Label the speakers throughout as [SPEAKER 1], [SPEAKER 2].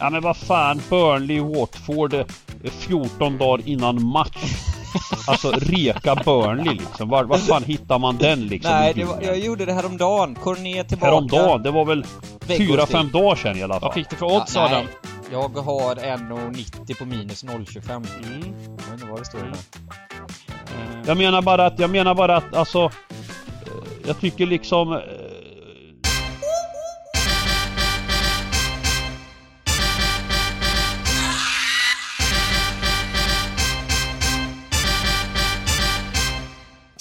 [SPEAKER 1] Ja men vad fan, Burnley Watford eh, 14 dagar innan match. Alltså reka Burnley liksom. Var, var fan hittar man den liksom?
[SPEAKER 2] Nej,
[SPEAKER 1] i
[SPEAKER 2] det var, jag gjorde det häromdagen. Cornet tillbaka.
[SPEAKER 1] Häromdagen, det var väl
[SPEAKER 2] Veckor
[SPEAKER 1] 4-5
[SPEAKER 2] till.
[SPEAKER 1] dagar sedan i alla fall.
[SPEAKER 3] Vad fick du för odds
[SPEAKER 2] Ja,
[SPEAKER 3] Adam?
[SPEAKER 2] Jag har 1,90 på minus 0,25.
[SPEAKER 3] Mm.
[SPEAKER 2] Jag vet inte vad det står där.
[SPEAKER 3] Eh,
[SPEAKER 1] Jag menar bara att, jag menar bara att alltså... eh, Jag tycker liksom...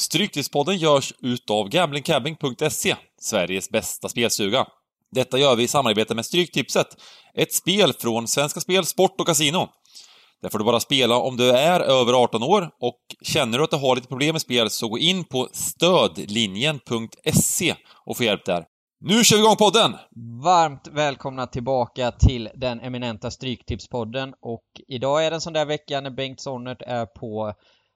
[SPEAKER 4] Stryktipspodden görs utav gamblingcabbing.se, Sveriges bästa spelstuga. Detta gör vi i samarbete med Stryktipset, ett spel från Svenska Spel, Sport och Casino. Där får du bara spela om du är över 18 år och känner du att du har lite problem med spel så gå in på stödlinjen.se och få hjälp där. Nu kör vi igång podden!
[SPEAKER 2] Varmt välkomna tillbaka till den eminenta Stryktipspodden och idag är det en sån där vecka när Bengt Sonnert är på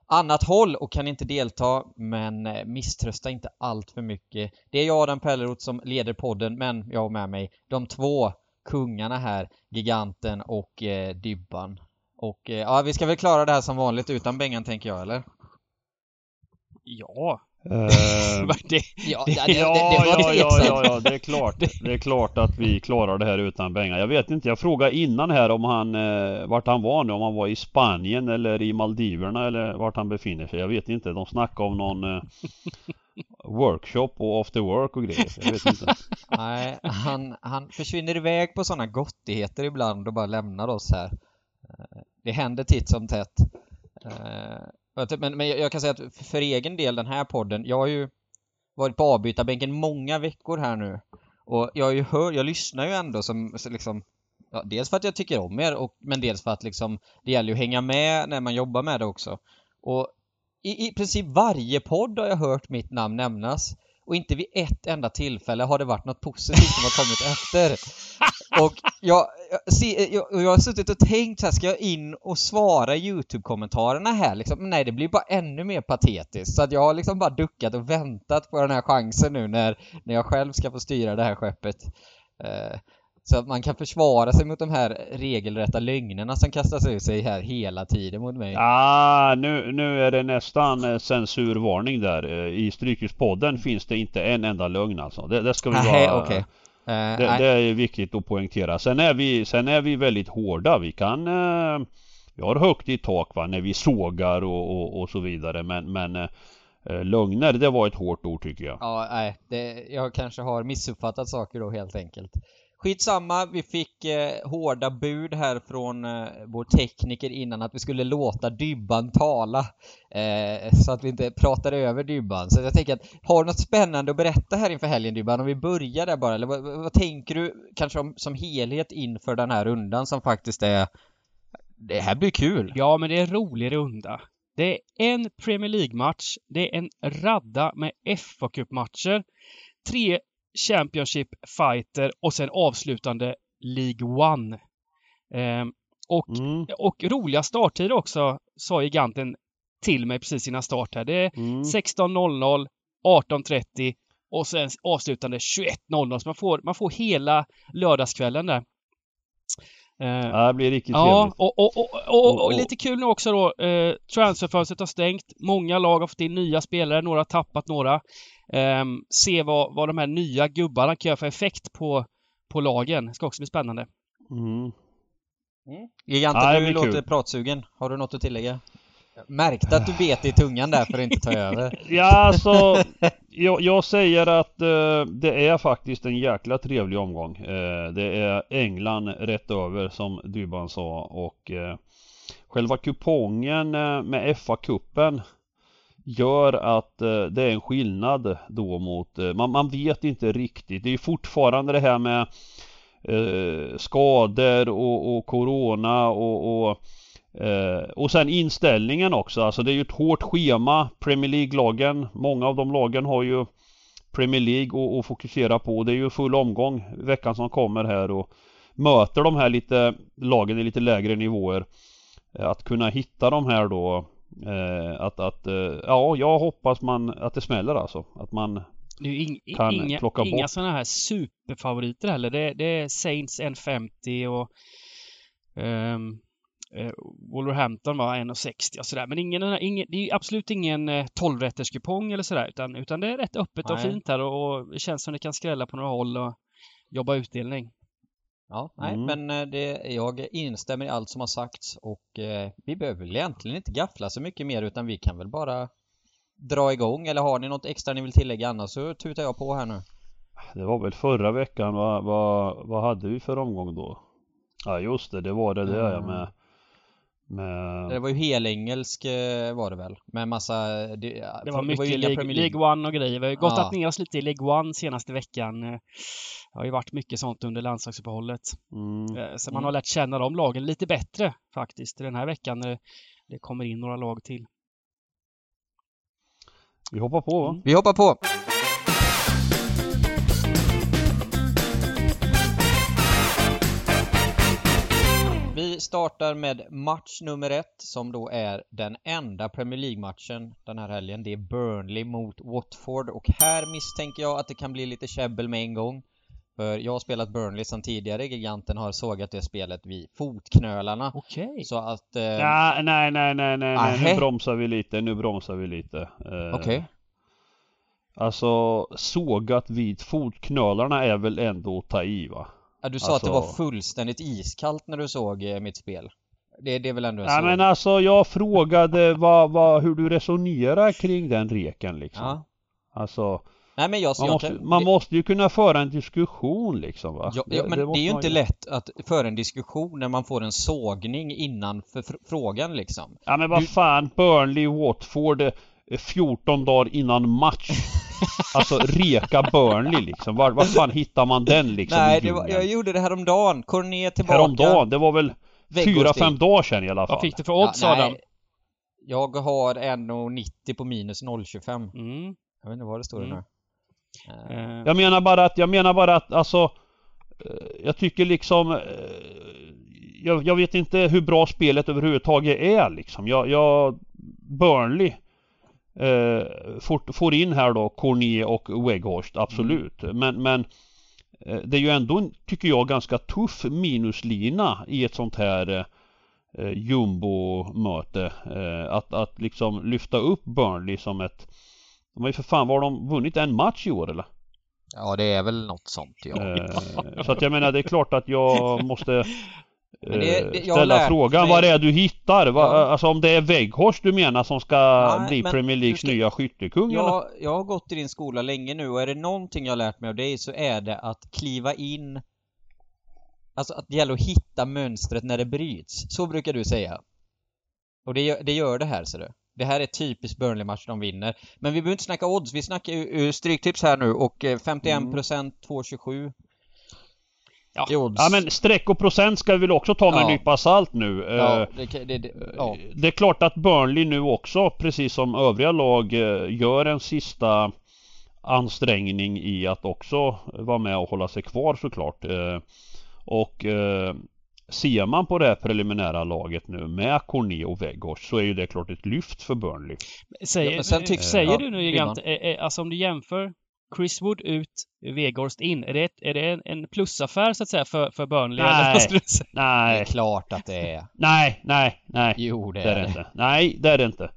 [SPEAKER 2] annat håll och kan inte delta men eh, misströsta inte allt för mycket. Det är jag Adam Pelleroth som leder podden men jag har med mig de två kungarna här, Giganten och eh, Dybban. Och eh, ja, vi ska väl klara det här som vanligt utan Bengan tänker jag eller?
[SPEAKER 3] ja
[SPEAKER 1] eh,
[SPEAKER 3] det,
[SPEAKER 2] Ja,
[SPEAKER 3] Det-
[SPEAKER 2] det,
[SPEAKER 1] ja, ja, ja, ja, det är klart. Det är klart att vi klarar det här utan pengar. Jag vet inte, jag frågade innan här om han, eh, vart han var nu, om han var i Spanien eller i Maldiverna eller vart han befinner sig. Jag vet inte, de snackade om någon eh, workshop och after work och grejer. Jag vet inte.
[SPEAKER 2] Nej, han, han försvinner iväg på sådana gottigheter ibland och bara lämnar oss här. Det händer titt som tätt. Typ, men, men jag kan säga att för egen del, den här podden, jag har ju varit på avbytarbänken många veckor här nu. Och jag har ju hör, jag lyssnar ju ändå som liksom Ja, dels för att jag tycker om er, och, men dels för att liksom det gäller ju att hänga med när man jobbar med det också. Och i, i princip varje podd har jag hört mitt namn nämnas. Och inte vid ett enda tillfälle har det varit något positivt som har kommit efter. Och jag, jag, jag, jag har suttit och tänkt så här, ska jag in och svara i YouTube-kommentarerna här liksom? Men nej, det blir bara ännu mer patetiskt. Så att jag har liksom bara duckat och väntat på den här chansen nu när, när jag själv ska få styra det här skeppet. Eh, så att man kan försvara sig mot de här regelrätta lögnerna som kastas ut sig här hela tiden mot mig.
[SPEAKER 1] Ah, nu, nu är det nästan eh, censurvarning där. Eh, I Strykespodden finns det inte en enda lögn alltså. Det, det ska vi
[SPEAKER 2] Nej,
[SPEAKER 1] vara...
[SPEAKER 2] okej. Eh,
[SPEAKER 1] Det, det är viktigt att poängtera. Sen är vi, sen är vi väldigt hårda. Vi kan... Vi har högt i tak va, när vi sågar och, och, och så vidare. Men, men eh, lögner, det var ett hårt ord tycker jag.
[SPEAKER 2] Ja, nej, det, jag kanske har missuppfattat saker då helt enkelt. Skitsamma, vi fick eh, hårda bud här från eh, vår tekniker innan att vi skulle låta Dybban tala. Eh, så att vi inte pratar över Dybban. Så jag tänker att, har du något spännande att berätta här inför helgen Dybban? Om vi börjar där bara, eller vad, vad vad tänker du kanske om, som helhet inför den här rundan som faktiskt är... Det här blir kul!
[SPEAKER 3] ja, men det är en rolig runda. Det är en Premier League-match, det är en radda med FA-cupmatcher, tre tre Championship-fighter och sen avslutande League One. Ehm, och,
[SPEAKER 1] Mm,
[SPEAKER 3] och roliga starttider också, sa giganten till mig precis innan start här. Det är
[SPEAKER 1] mm.
[SPEAKER 3] 16.00, 18.30 och sen avslutande 21.00. Så man får, man får hela lördagskvällen där. Eh,
[SPEAKER 1] det blir riktigt
[SPEAKER 3] Ja,
[SPEAKER 1] trevligt.
[SPEAKER 3] och, och, och, och, och,
[SPEAKER 1] Och- och-
[SPEAKER 3] lite kul nu också då. Eh, transferfönstret har stängt. Många lag har fått in nya spelare. Några har tappat några. Ehm, se vad, vad de här nya gubbarna kan göra för effekt på, på lagen. Det ska också bli spännande.
[SPEAKER 1] Mm.
[SPEAKER 2] Giganten,
[SPEAKER 1] Ja, det
[SPEAKER 2] du låter
[SPEAKER 1] kul.
[SPEAKER 2] pratsugen. Har du något att tillägga? Jag märkte att du bet i tungan där för att inte ta över.
[SPEAKER 1] Ja, alltså jag, jag säger att eh, det är faktiskt en jäkla trevlig omgång. Eh, det är England rätt över som Dybban sa och eh, själva kupongen eh, med FA-cupen gör att eh, det är en skillnad då mot, eh, man, man vet inte riktigt. Det är fortfarande det här med eh, skador och, och Corona och, och eh, och sen inställningen också, alltså det är ju ett hårt schema Premier League-lagen, många av de lagen har ju Premier League att- att fokusera på. Det är ju full omgång veckan som kommer här och möter de här lite lagen i lite lägre nivåer. Eh, att kunna hitta de här då eh, att, att eh, ja, jag hoppas man att det smäller alltså. Att man
[SPEAKER 3] ing,
[SPEAKER 1] kan
[SPEAKER 3] inga,
[SPEAKER 1] plocka
[SPEAKER 3] inga
[SPEAKER 1] bort.
[SPEAKER 3] sådana här superfavoriter heller. Det, det är Saints 1,50 och um, eh, Wolverhampton var 1,60 och sådär. Men ingen, ingen, det är absolut ingen eh, 12-rätters kupong eller sådär utan, utan det är rätt öppet och
[SPEAKER 2] Nej.
[SPEAKER 3] fint här och, och det känns som det kan skrälla på några håll och jobba utdelning.
[SPEAKER 2] Ja, nej,
[SPEAKER 1] Mm.
[SPEAKER 2] men eh, det, jag instämmer i allt som har sagts och eh, vi behöver väl egentligen inte gaffla så mycket mer utan vi kan väl bara dra igång eller har ni något extra ni vill tillägga annars så tutar jag på här nu.
[SPEAKER 1] Det var väl förra veckan, vad, vad, vad hade vi för omgång då? Ja just det, det var det ja
[SPEAKER 2] Mm.
[SPEAKER 1] med, med
[SPEAKER 2] Det var ju helengelsk eh, var det väl? Med massa... Det,
[SPEAKER 3] Det var mycket League, League One och grejer. Vi har ju gottat
[SPEAKER 2] Ja.
[SPEAKER 3] ner oss lite i League One senaste veckan. Eh, Det har ju varit mycket sånt under landslagsuppehållet.
[SPEAKER 1] mm,
[SPEAKER 3] Eh, Så man
[SPEAKER 2] Mm.
[SPEAKER 3] har lärt känna de lagen lite bättre faktiskt den här veckan när det kommer in några lag till.
[SPEAKER 1] Vi hoppar på va?
[SPEAKER 3] Mm.
[SPEAKER 2] Vi hoppar på! Startar med match nummer ett som då är den enda Premier League-matchen den här helgen. Det är Burnley mot Watford och här misstänker jag att det kan bli lite käbbel med en gång. För jag har spelat Burnley sedan tidigare, giganten har sågat det spelet vid fotknölarna.
[SPEAKER 3] Okej.
[SPEAKER 2] Så att... Eh,
[SPEAKER 1] Nej, nej, nej, nej, nej, nej, nu bromsar vi lite, nu bromsar vi lite. Eh,
[SPEAKER 2] Okej.
[SPEAKER 1] Alltså sågat vid fotknölarna är väl ändå att ta i va?
[SPEAKER 2] Ja, du sa att det var
[SPEAKER 1] alltså-
[SPEAKER 2] fullständigt iskallt när du såg eh, mitt spel. Det, det är väl ändå en
[SPEAKER 1] Nej
[SPEAKER 2] såg?
[SPEAKER 1] men alltså jag frågade vad, vad, hur du resonerar kring den reken liksom.
[SPEAKER 2] Ja.
[SPEAKER 1] Alltså
[SPEAKER 2] Nej men jag...
[SPEAKER 1] man,
[SPEAKER 2] jag
[SPEAKER 1] måste,
[SPEAKER 2] kan-
[SPEAKER 1] man
[SPEAKER 2] det-
[SPEAKER 1] måste ju kunna föra en diskussion liksom va?
[SPEAKER 2] Ja, ja, men det,
[SPEAKER 1] måste
[SPEAKER 2] är ju inte lätt att föra en diskussion när man får en sågning innan för fr- frågan liksom.
[SPEAKER 1] Ja men vad
[SPEAKER 2] Du-
[SPEAKER 1] fan, Burnley, Watford eh, 14 dagar innan match. alltså reka Burnley liksom. Var, var fan hittar man den liksom
[SPEAKER 2] Nej,
[SPEAKER 1] i
[SPEAKER 2] det var, jag gjorde det häromdagen. Cornet tillbaka.
[SPEAKER 1] Häromdagen, det var väl
[SPEAKER 2] Weghorst
[SPEAKER 1] 4-5
[SPEAKER 2] in.
[SPEAKER 1] dagar sedan i alla fall.
[SPEAKER 3] Vad fick du för odds
[SPEAKER 2] Ja,
[SPEAKER 3] Adam?
[SPEAKER 2] nej. Jag har 1,90 på minus 0,25.
[SPEAKER 3] Mm.
[SPEAKER 2] Jag vet inte vad det står
[SPEAKER 3] Mm.
[SPEAKER 2] nu. Eh,
[SPEAKER 1] Jag menar bara att, jag menar bara att alltså eh, Jag tycker liksom eh, jag, jag vet inte hur bra spelet överhuvudtaget är liksom. Jag, jag Burnley eh, får, får in här då Cornet och Weghorst, absolut. Men, men eh, det är ju ändå, en, tycker jag, ganska tuff minuslina i ett sånt här eh, jumbo-möte. Eh, att, att liksom lyfta upp Burnley som ett De har ju för fan, var de vunnit en match i år eller?
[SPEAKER 2] Ja, det är väl något sånt ja.
[SPEAKER 1] Eh, så att jag menar det är klart att jag måste
[SPEAKER 2] det- det- jag har
[SPEAKER 1] ställa frågan
[SPEAKER 2] mig-
[SPEAKER 1] vad det är du hittar. Va,
[SPEAKER 2] Ja.
[SPEAKER 1] Alltså om det är Weghorst du menar som ska
[SPEAKER 2] Nej,
[SPEAKER 1] bli Premier Leagues
[SPEAKER 2] ska-
[SPEAKER 1] nya skyttekung eller?
[SPEAKER 2] Jag, jag har gått i din skola länge nu och är det någonting jag har lärt mig av dig så är det att kliva in Alltså att det gäller att hitta mönstret när det bryts. Så brukar du säga. Och det gör det, gör det här ser du. Det här är typiskt Burnley-match de vinner. Men vi behöver inte snacka odds, vi snackar ju uh, stryktips här nu och eh, 51% 2,27
[SPEAKER 3] Ja.
[SPEAKER 1] Ja men streck och procent ska vi väl också ta med
[SPEAKER 2] Ja.
[SPEAKER 1] en nypa salt nu.
[SPEAKER 2] Ja,
[SPEAKER 1] Eh,
[SPEAKER 2] det, kan- det, det, ja.
[SPEAKER 1] Det är klart att Burnley nu också, precis som övriga lag, eh, gör en sista ansträngning i att också vara med och hålla sig kvar såklart. Eh, Och ser man på det här preliminära laget nu med Cornet och Weghorst så är ju det klart ett lyft för Burnley.
[SPEAKER 3] Säger,
[SPEAKER 2] Ja, sen tycks-
[SPEAKER 3] säger
[SPEAKER 2] ja,
[SPEAKER 3] du nu. Gigant, eh, alltså om du jämför Chris Wood ut, Weghorst in, är det, ett, är det en, en plusaffär så att säga för, för Burnley?
[SPEAKER 1] Nej.
[SPEAKER 3] Säga?
[SPEAKER 2] Det är
[SPEAKER 1] Nej,
[SPEAKER 2] klart att det är.
[SPEAKER 1] nej, nej, nej.
[SPEAKER 2] Jo, det
[SPEAKER 1] Det är det inte. Nej, det är det inte.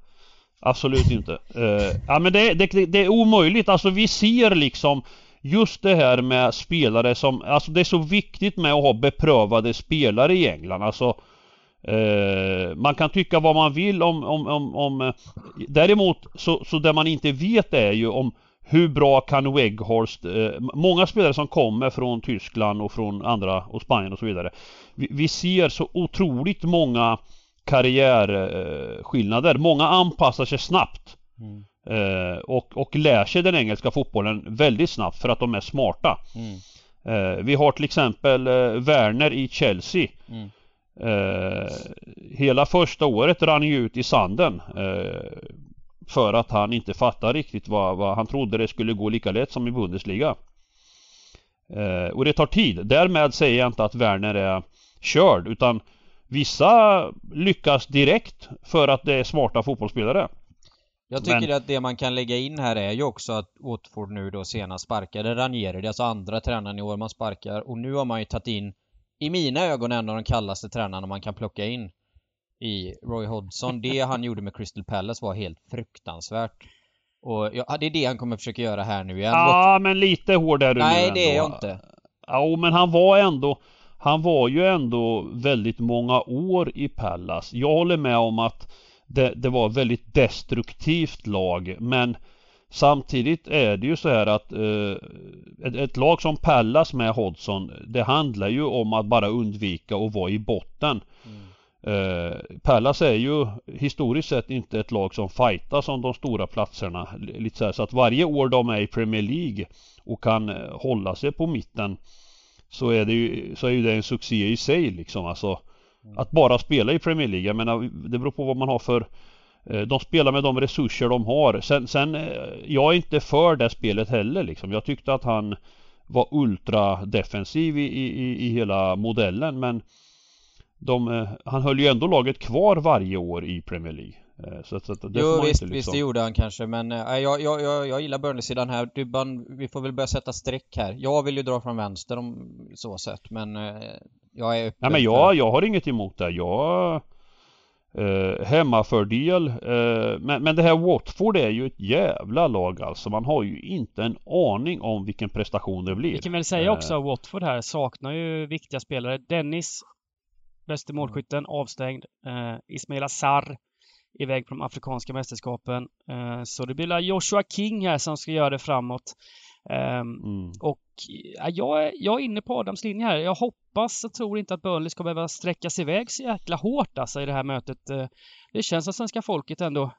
[SPEAKER 1] Absolut inte. Eh, ja men det, det, det är omöjligt. Alltså vi ser liksom just det här med spelare som, alltså det är så viktigt med att ha beprövade spelare i England. Alltså eh, man kan tycka vad man vill om, om, om, om eh, Däremot så, så det man inte vet är ju om hur bra kan Weghorst, eh, många spelare som kommer från Tyskland och från andra och Spanien och så vidare. Vi, vi ser så otroligt många karriärskillnader. Många anpassar sig snabbt.
[SPEAKER 2] Mm.
[SPEAKER 1] Eh, och, och lär sig den engelska fotbollen väldigt snabbt för att de är smarta.
[SPEAKER 2] Mm.
[SPEAKER 1] Eh, vi har till exempel eh, Werner i Chelsea.
[SPEAKER 2] Mm.
[SPEAKER 1] Eh, hela första året rann ju ut i sanden. För att han inte fattar riktigt vad, vad han trodde det skulle gå lika lätt som i Bundesliga. Eh, och det tar tid. Därmed säger jag inte att Werner är körd utan vissa lyckas direkt för att det är smarta fotbollsspelare.
[SPEAKER 2] Jag tycker
[SPEAKER 1] Men-
[SPEAKER 2] att det man kan lägga in här är ju också att Watford nu då senast sparkade Ranieri, det är alltså andra tränaren i år man sparkar och nu har man ju tagit in, i mina ögon en av de kallaste tränarna man kan plocka in i Roy Hodgson. Det han gjorde med Crystal Palace var helt fruktansvärt. Och ja, det är det han kommer försöka göra här nu igen.
[SPEAKER 1] Ja, men lite hård är du
[SPEAKER 2] Nej, det är jag inte.
[SPEAKER 1] Ja, men han var ändå Han var ju ändå väldigt många år i Pallas. Jag håller med om att det, det var ett väldigt destruktivt lag men Samtidigt är det ju så här att eh, ett, ett lag som Pallas med Hodgson Det handlar ju om att bara undvika att vara i botten. Eh, Pallas är ju historiskt sett inte ett lag som fightar om de stora platserna. Lite så, här, så att varje år de är i Premier League och kan eh, hålla sig på mitten så är det ju, så är ju det en succé i sig liksom alltså. Att bara spela i Premier League, jag menar det beror på vad man har för eh, de spelar med de resurser de har. Sen, sen eh, jag är inte för det spelet heller liksom. Jag tyckte att han var ultra defensiv i, i, i hela modellen men de, eh, han höll ju ändå laget kvar varje år i Premier League. Eh, Så, så att det
[SPEAKER 2] Jo visst,
[SPEAKER 1] inte
[SPEAKER 2] visst
[SPEAKER 1] liksom...
[SPEAKER 2] det gjorde han kanske men äh, jag, jag, jag, jag gillar Burnley-sidan här. Dybban, vi får väl börja sätta streck här. Jag vill ju dra från vänster om så sätt men äh, jag är öppen
[SPEAKER 1] Nej men
[SPEAKER 2] för-
[SPEAKER 1] jag, jag har inget emot det. Jag... Eh, hemmafördel. Eh, men, men det här Watford är ju ett jävla lag alltså. Man har ju inte en aning om vilken prestation det blir.
[SPEAKER 3] Vi kan väl säga
[SPEAKER 1] Eh,
[SPEAKER 3] också att Watford här saknar ju viktiga spelare. Dennis, bäste målskytten, avstängd. Eh, Ismail Assar iväg på de afrikanska mästerskapen. Eh, så det blir Joshua King här som ska göra det framåt. Ehm,
[SPEAKER 1] Mm.
[SPEAKER 3] och ja, jag, är, jag är inne på Adams linje här. Jag hoppas och tror inte att Burnley ska behöva sträcka sig iväg så jäkla hårt alltså i det här mötet. Eh, Det känns som svenska folket ändå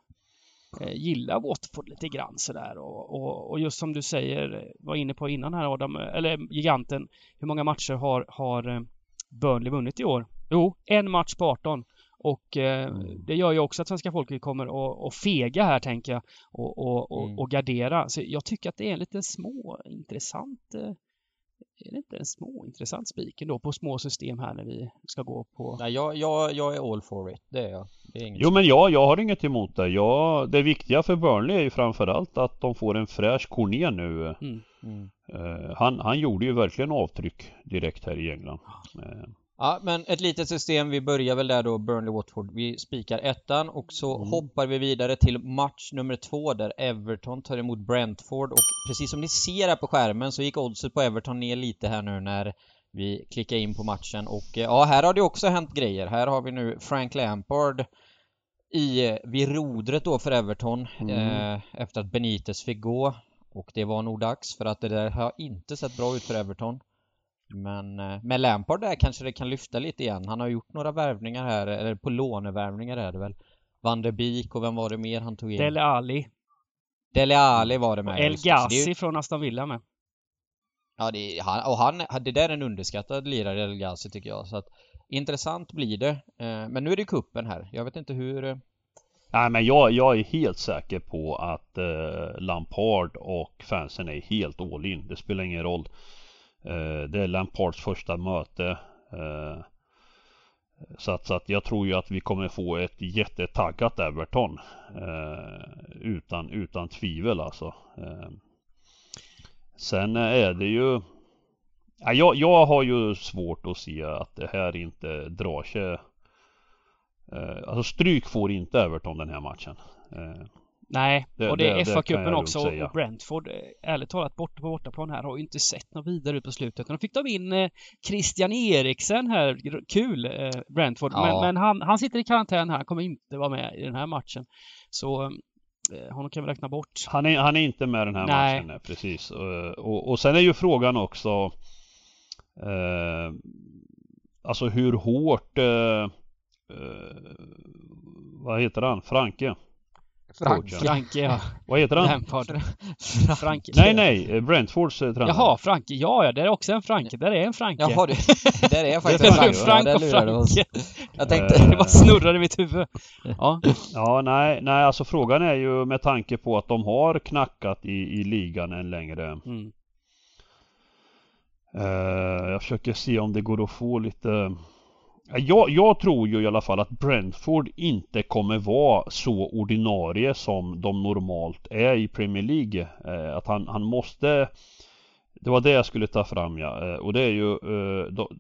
[SPEAKER 3] eh, gillar Watford lite grann sådär och, och, och just som du säger, eh, var inne på innan här Adam, eh, eller giganten, hur många matcher har, har eh, Burnley vunnit i år? Jo, en match på 18. Och eh, det gör ju också att svenska folket kommer att, fega här tänker jag och, och, och,
[SPEAKER 2] Mm.
[SPEAKER 3] och gardera. Så jag tycker att det är en liten små intressant eh, är det inte en små intressant spik ändå på små system här när vi ska gå på
[SPEAKER 2] Nej, jag, jag, jag är all for it. Det är jag. Det är inget
[SPEAKER 1] Jo men jag, jag har inget emot det. Jag, det viktiga för Burnley är ju framförallt att de får en fräsch Corné nu.
[SPEAKER 3] mm.
[SPEAKER 2] Mm.
[SPEAKER 1] Eh, han, han gjorde ju verkligen avtryck direkt här i England. Eh,
[SPEAKER 2] Ja, men ett litet system. Vi börjar väl där då, Burnley-Watford. Vi spikar ettan och så
[SPEAKER 1] Mm.
[SPEAKER 2] hoppar vi vidare till match nummer två där Everton tar emot Brentford och precis som ni ser här på skärmen så gick oddset på Everton ner lite här nu när vi klickar in på matchen och eh, ja, här har det också hänt grejer. Här har vi nu Frank Lampard i, vid rodret då för Everton
[SPEAKER 1] Mm.
[SPEAKER 2] eh, efter att Benitez fick gå och det var nog dags för att det där har inte sett bra ut för Everton. Men eh, med Lampard där kanske det kan lyfta lite igen. Han har gjort några värvningar här, eller på lånevärvningar är det väl. Van der Beek och vem var det mer han tog in?
[SPEAKER 3] Dele Alli
[SPEAKER 2] Dele Alli var det med.
[SPEAKER 3] och El
[SPEAKER 2] är ju-
[SPEAKER 3] Ghazi från Aston Villa med.
[SPEAKER 2] Ja, det han, och han, det där är en underskattad lirare, El Ghazi tycker jag. Så att intressant blir det. Eh, men nu är det kuppen här. Jag vet inte hur...
[SPEAKER 1] Nej men jag, jag är helt säker på att eh, Lampard och fansen är helt all in. Det spelar ingen roll. Eh, det är Lampards första möte. Eh, så, att, så att jag tror ju att vi kommer få ett jättetaggat Everton. Eh, utan, utan tvivel alltså. Eh, sen är det ju ja, jag, jag har ju svårt att se att det här inte drar sig alltså stryk får inte Everton den här matchen. Eh,
[SPEAKER 3] Nej,
[SPEAKER 1] Det-
[SPEAKER 3] och det
[SPEAKER 1] det-
[SPEAKER 3] är FA-cupen också och Brentford, eh, ärligt talat, borta på bortaplan här har ju inte sett något vidare ut på slutet. Nu fick de in eh, Christian Eriksen här, kul eh, Brentford,
[SPEAKER 2] Ja.
[SPEAKER 3] men, men han, han sitter i karantän här, han kommer inte vara med i den här matchen. Så eh, honom kan vi räkna bort.
[SPEAKER 1] han, är, han är inte med den här
[SPEAKER 3] Nej.
[SPEAKER 1] matchen, nej, precis. Eh, och, och sen är ju frågan också eh, Alltså hur hårt eh, eh, Vad heter han? Franke?
[SPEAKER 2] Frank.
[SPEAKER 3] Franke, ja.
[SPEAKER 1] Vad heter han?
[SPEAKER 3] Lampard. Franke.
[SPEAKER 1] Nej nej, eh, Brentfords tränare.
[SPEAKER 3] Jaha, Franke. Ja, ja, det är också en Franke. Där är en Franke.
[SPEAKER 2] Jaha du, där är faktiskt
[SPEAKER 1] Det är
[SPEAKER 2] en
[SPEAKER 1] Frank,
[SPEAKER 2] Frank.
[SPEAKER 3] Och
[SPEAKER 2] där.
[SPEAKER 3] Franke.
[SPEAKER 2] Jag tänkte,
[SPEAKER 1] Eh,
[SPEAKER 3] Det bara snurrade i mitt huvud. Ja,
[SPEAKER 1] Ja, nej, nej, alltså frågan är ju med tanke på att de har knackat i, i ligan en längre
[SPEAKER 3] mm.
[SPEAKER 1] Eh, jag försöker se om det går att få lite jag, jag tror ju i alla fall att Brentford inte kommer vara så ordinarie som de normalt är i Premier League. Eh, att han, han måste Det var det jag skulle ta fram ja. Eh, och det är ju eh, då,